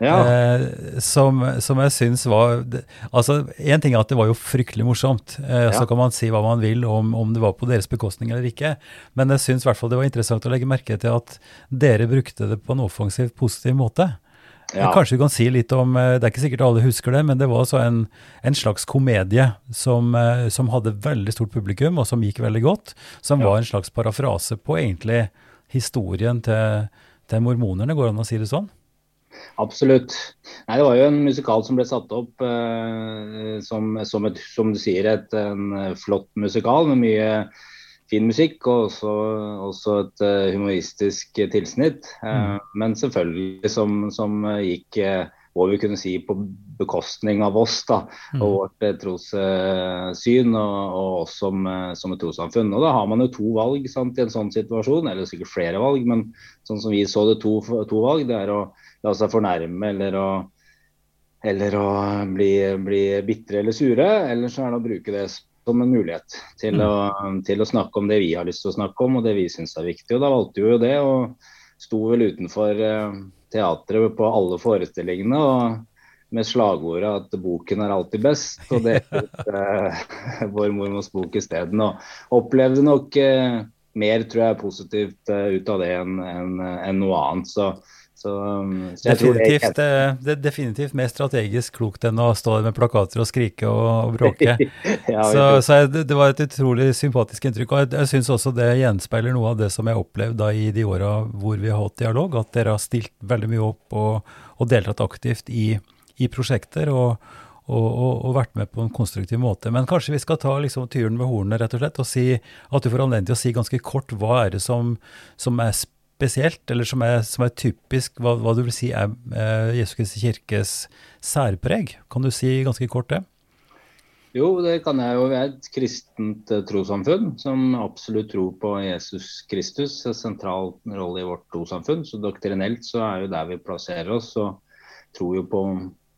Ja, Eh, som, som jeg syns var Altså, én ting er at det var jo fryktelig morsomt. Eh, Så kan man si hva man vil om, om det var på deres bekostning eller ikke. Men jeg syns i det var interessant å legge merke til at dere brukte det på en offensiv, positiv måte. ja. Kanskje du kan si litt om eh, Det er ikke sikkert alle husker det, men det var altså en, en slags komedie som, eh, som hadde veldig stort publikum, og som gikk veldig godt. Som Ja. var en slags parafrase på egentlig historien til, til mormonerne, går det an å si det sånn? Absolutt. Nei, det var jo en musikal som ble satt opp eh, som, som, et, som du sier, et, en eh, flott musikal med mye fin musikk og også, også et eh, humoristisk tilsnitt. Eh, Men selvfølgelig som, som eh, gikk eh, hva vi kunne si på bekostning av oss da, Mm. og vårt eh, trossyn og, og oss som, eh, som et trossamfunn. Og Da har man jo to valg sant, i en sånn situasjon, eller sikkert flere valg, men sånn som vi så det, to, to valg. Det er å la seg fornærme eller å, eller å bli, bli bitre eller sure, eller så er det å bruke det som en mulighet til, å, til å snakke om det vi har lyst til å snakke om, og det vi syns er viktig. Og Da valgte vi jo det, og sto vel utenfor eh, teatret på alle forestillingene. og med slagordet at boken er alltid best, og det ut eh, vår mormors bok isteden. Og opplevde nok eh, mer, tror jeg, positivt uh, ut av det enn en, enn noe annet. Så, så, um, så tror det er, eh, det er definitivt mer strategisk klokt enn å stå der med plakater og skrike og, og bråke. Ja, Så, så jeg, det- det var et utrolig sympatisk inntrykk. Og jeg, jeg syns også det gjenspeiler noe av det som jeg opplevde da i de åra hvor vi har hatt dialog, at dere har stilt veldig mye opp og, og deltatt aktivt i, i prosjekter. og og, og, og vært med på en konstruktiv måte. Men kanskje vi skal ta liksom tyren ved hornene rett og slett, og si at du får anledning til å si ganske kort hva er det som, som er spesielt, eller som er, som er typisk, hva, hva du vil si er eh, Jesu Kristi kirkes særpreg. Kan du si ganske kort det? Jo, det kan jeg jo. Vi er et kristent eh, trossamfunn som absolutt tror på Jesus Kristus. En sentral rolle i vårt trossamfunn. Så doktrinelt så er jo der vi plasserer oss. Og tror jo på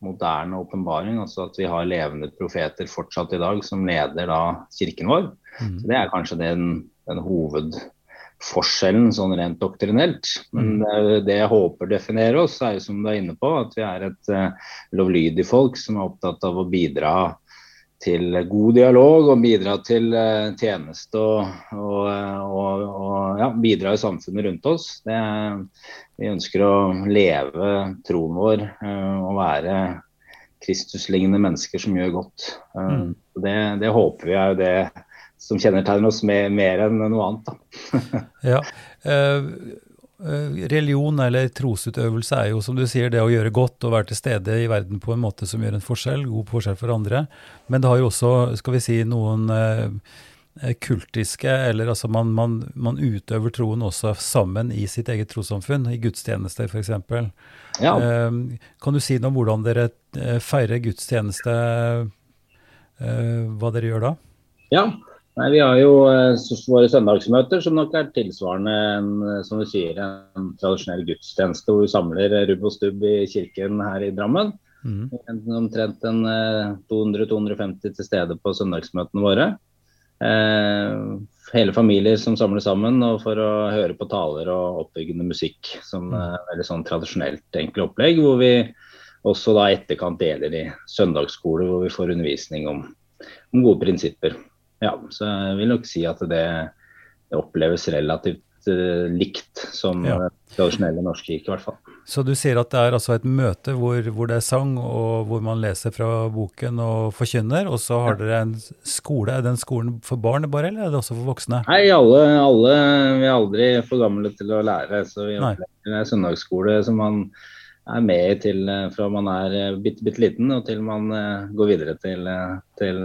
moderne åpenbaring. Altså at vi har levende profeter fortsatt i dag som leder da kirken vår. Mm. Så Det er kanskje den, den hovedforskjellen sånn rent doktrinelt. Men eh, det jeg håper definerer oss, er jo som du er inne på, at vi er et eh, lovlydig folk som er opptatt av å bidra til god dialog og bidra til eh, tjeneste og, og, og, og ja, bidra i samfunnet rundt oss. Det, vi ønsker å leve troen vår og være Kristuslignende mennesker som gjør godt. Mm. det, det håper vi er jo det som kjennetegner oss mer, mer enn noe annet. Ja. eh, eh, religion eller trosutøvelse er jo som du sier det å gjøre godt og være til stede i verden på en måte som gjør en forskjell, god forskjell for andre. Men det har jo også, skal vi si, noen eh, kultiske, eller altså man, man, man utøver troen også sammen i sitt eget trossamfunn, i gudstjenester f.eks. Ja. Eh, kan du si noe om hvordan dere eh, feirer gudstjeneste, eh, hva dere gjør da? Ja. Nei, Vi har jo eh, våre søndagsmøter, som nok er tilsvarende en, eh, som du sier, en tradisjonell gudstjeneste hvor vi samler eh, rubb og stubb i kirken her i Drammen. Mm. En- Omtrent en eh, 200-250 til stede på søndagsmøtene våre. Eh, hele familier som samler sammen for å høre på taler og oppbyggende musikk. Som Mm. eh, veldig sånn tradisjonelt enkelt opplegg, hvor vi også da etterkant deler i søndagsskole, hvor vi får undervisning om, om gode prinsipper. Ja, så jeg vil nok si at det, det oppleves relativt eh, likt som Ja. eh, tradisjonelle norske kirke, i hvert fall. Så du sier at det er altså et møte hvor, hvor det er sang, og hvor man leser fra boken og forkynner, og så har dere en skole. Er den skolen for barn bare, eller er det også for voksne? Nei, alle, alle vi er aldri for gamle til å lære. Så vi opplever en søndagsskole som man er med til eh, fra man er eh, bitte, bitte liten og til man eh, går videre til, til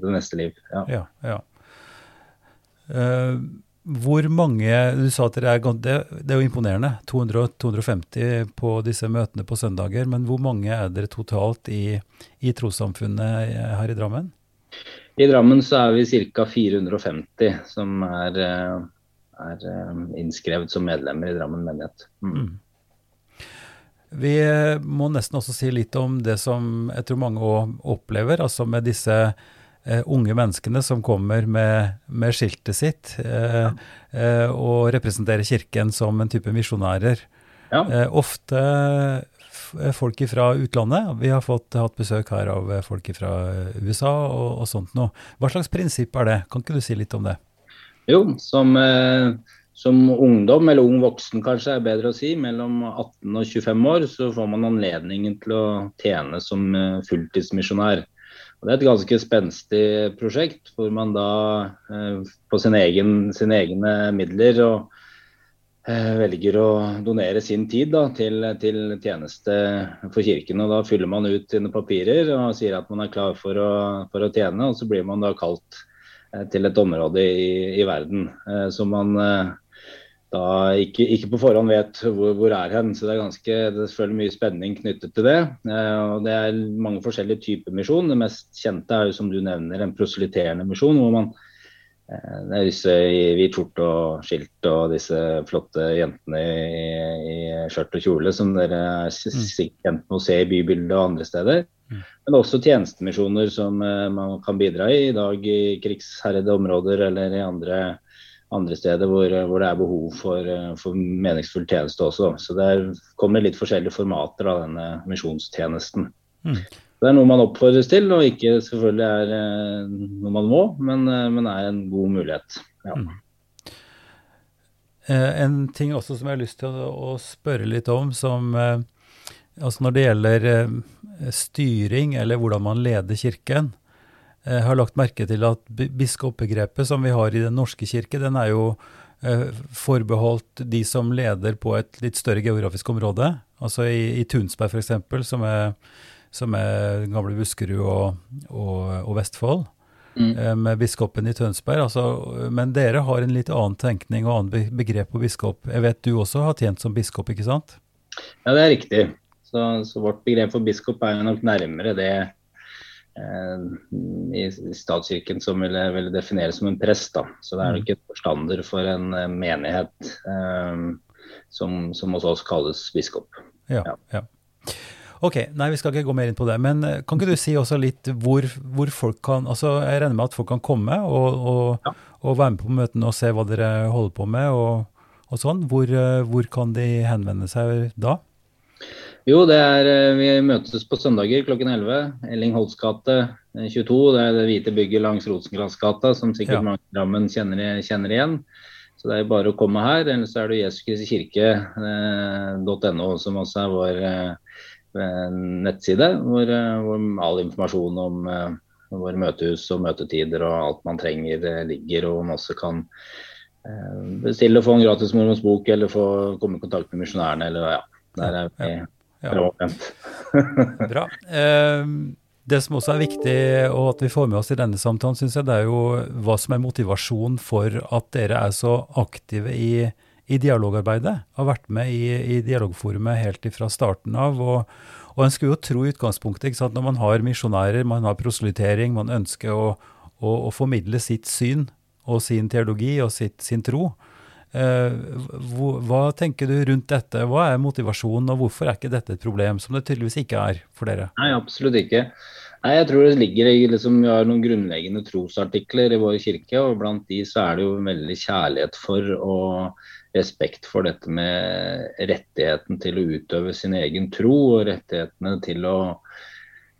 det neste liv. Ja. Ja, ja. Uh, hvor mange Du sa at dere er, det, det er jo imponerende. 200-250 på disse møtene på søndager. Men hvor mange er dere totalt i, i trossamfunnet her i Drammen? I Drammen så er vi ca. 450 som er, er, innskrevet som medlemmer i Drammen menighet. Mm. Vi må nesten også si litt om det som jeg tror mange opplever, altså med disse eh, unge menneskene som kommer med, med skiltet sitt eh, eh, og representerer Kirken som en type misjonærer. Ja. Eh, ofte folk fra utlandet. Vi har fått, hatt besøk her av folk fra USA og, og, sånt noe. Hva slags prinsipp er det? Kan ikke du si litt om det? Jo, som, eh, som ungdom, eller ung voksen kanskje er bedre å si, mellom 18 og 25 år, så får man anledningen til å tjene som eh, fulltidsmisjonær. Og det er et ganske spenstig prosjekt, hvor man da eh, på sin egen, sine egne midler og, eh, velger å donere sin tid da, til, til, tjeneste for kirken. og Da fyller man ut sine papirer og sier at man er klar for å, for å tjene. og Så blir man da kalt til et område i, i verden som man da ikke, ikke, på forhånd vet hvor, hvor er hen. Så det er ganske, det er selvfølgelig mye spenning knyttet til det. Eh, og Det er mange forskjellige typer misjon. Det mest kjente er jo som du nevner en proselyterende misjon. hvor man eh, det er disse i hvit skjorte og skilt og disse flotte jentene i, i skjørt og kjole som dere er mm. sikkert kjent med å se i bybildet og andre steder. Mm. Men også tjenestemisjoner som eh, man kan bidra i i dag i krigsherrede områder eller i andre andre steder hvor, hvor det er behov for, for, meningsfull tjeneste også. Så det kommer litt forskjellige formater av denne misjonstjenesten. Mm. Det er noe man oppfordres til, og ikke selvfølgelig er eh, noe man må, men, eh, men er en god mulighet. Ja. Mm. Eh, en ting også som jeg har lyst til å spørre litt om, som altså når det gjelder styring eller hvordan man leder kirken. Jeg har lagt merke til at biskopbegrepet som vi har i Den norske kirke, den er jo eh, forbeholdt de som leder på et litt større geografisk område. Altså i, i Tunsberg f.eks., som, er, som er gamle Buskerud og, og, og Vestfold. Mm. Eh, med biskopen i Tønsberg. Altså, men dere har en litt annen tenkning og annen begrep på biskop. Jeg vet du også har tjent som biskop, ikke sant? Ja, det er riktig. Så, så vårt begrep for biskop er jo nok nærmere det Eh, i statskirken som ville, ville defineres som en prest. Da. Så det er mm. ikke forstander for en eh, menighet um, som, som, hos oss kalles biskop. Ja, ja. ja. Ok, nei vi skal ikke gå mer inn på det. Men kan ikke du si også litt hvor, hvor folk kan altså Jeg regner med at folk kan komme og, og, ja. og være med på møtene og se hva dere holder på med og, og sånn. Hvor, hvor kan de henvende seg da? Jo, det er, eh, vi møtes på søndager klokken 11. Elling Holts gate 22. Det er det hvite bygget langs Rosenkransgata, som sikkert ja. mange i Drammen kjenner, kjenner, igjen. Så det er bare å komme her. Eller så er det jesuskristkirke.no, eh, som også er vår eh, nettside, hvor, hvor, all informasjon om våre møtehus og møtetider og alt man trenger ligger, og man også kan bestille og få en gratis mormors bok eller få komme i kontakt med misjonærene. eller ja, der er vi ja. Bra. Eh, det som også er viktig og at vi får med oss i denne samtalen, synes jeg, det er jo hva som er motivasjonen for at dere er så aktive i, i dialogarbeidet. Har vært med i, i dialogforumet helt fra starten av. og, og en skulle jo tro i utgangspunktet ikke sant, når man har misjonærer, man har proselytering, man ønsker å, å, å formidle sitt syn og sin teologi og sitt, sin tro, hva tenker du rundt dette? Hva er motivasjonen, og hvorfor er ikke dette et problem, som det tydeligvis ikke er for dere? Nei, absolutt ikke. Nei, jeg tror det ligger i liksom, Vi har noen grunnleggende trosartikler i vår kirke, og blant de så er det jo veldig kjærlighet for og respekt for dette med rettigheten til å utøve sin egen tro, og rettighetene til å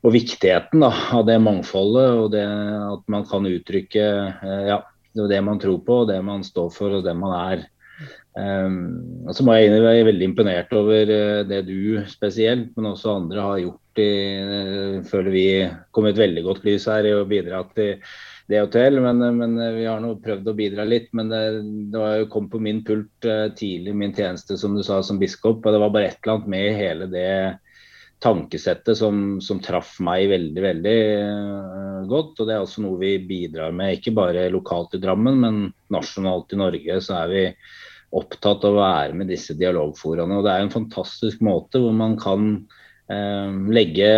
og viktigheten da, av det mangfoldet og det at man kan uttrykke eh, ja, det det man tror på, det man står for og det man er. Um, så må jeg være veldig imponert over uh, det du spesielt, men også andre har gjort i uh, føler vi kom et veldig godt lys her i å bidra til det og til. Men, uh, men vi har nå prøvd å bidra litt. Men det, det var kom på min pult tidlig, min tjeneste som du sa som biskop. Og det var bare et eller annet med hele det tankesettet som, som, traff meg veldig, veldig uh, godt. Og det er også noe vi bidrar med, ikke bare lokalt i Drammen, men nasjonalt i Norge. Så er vi opptatt av å være med disse dialogforaene. Og det er en fantastisk måte hvor man kan eh, legge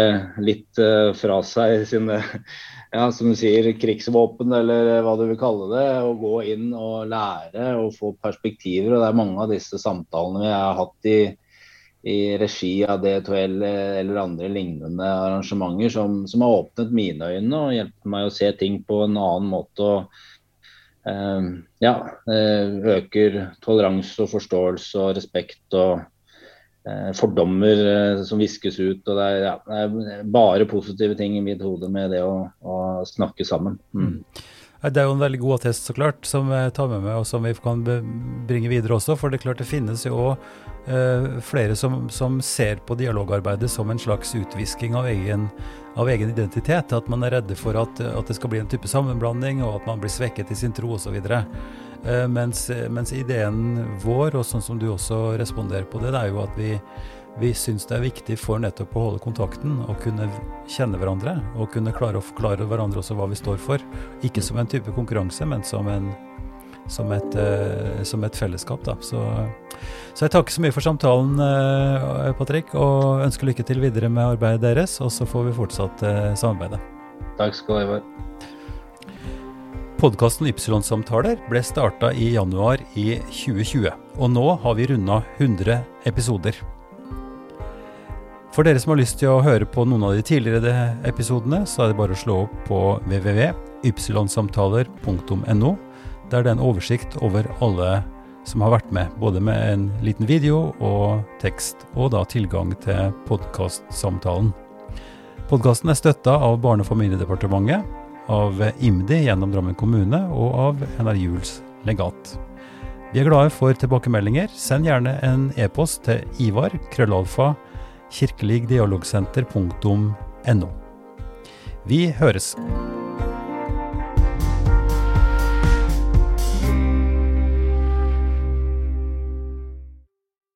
litt eh, fra seg sine ja, som du sier, krigsvåpen, eller hva du vil kalle det. Og gå inn og lære og få perspektiver. Og det er mange av disse samtalene vi har hatt i i regi av D2L eller andre lignende arrangementer som, som, har åpnet mine øyne og hjulpet meg å se ting på en annen måte. og eh, ja, eh, øker toleranse og forståelse og respekt og eh, fordommer eh, som viskes ut. og det er, ja, det er, bare positive ting i mitt hode med det å, å snakke sammen. Mm. Det er jo en veldig god attest, så klart, som jeg tar med meg, og som vi kan bringe videre også. For det er klart det finnes jo òg uh, flere som, som, ser på dialogarbeidet som en slags utvisking av egen, av egen identitet. At man er redde for at, at, det skal bli en type sammenblanding, og at man blir svekket i sin tro osv. Uh, mens, mens ideen vår, og sånn som du også responderer på det, det er jo at vi vi syns det er viktig for nettopp å holde kontakten og kunne kjenne hverandre. Og kunne klare å forklare hverandre også hva vi står for. Ikke som en type konkurranse, men som, en, som, et, uh, som et, fellesskap. Da. Så, så, jeg takker så mye for samtalen, uh, Patrick, og ønsker lykke til videre med arbeidet deres. Og så får vi fortsatt uh, samarbeide. Takk skal du ha. Podkasten Ypsilon-samtaler ble starta i januar i 2020, og nå har vi runda 100 episoder. For dere som har lyst til å høre på noen av de tidligere episodene, så er det bare å slå opp på www.ypsilonsamtaler.no. Der det er en oversikt over alle som har vært med, både med en liten video og tekst, og da tilgang til podkastsamtalen. Podkasten er støtta av Barne- og familiedepartementet, av IMDi gjennom Drammen kommune og av NR Juls legat. Vi er glade for tilbakemeldinger. Send gjerne en e-post til Ivar, krøllalfa, kirkeligdialogsenter.no. Vi høres!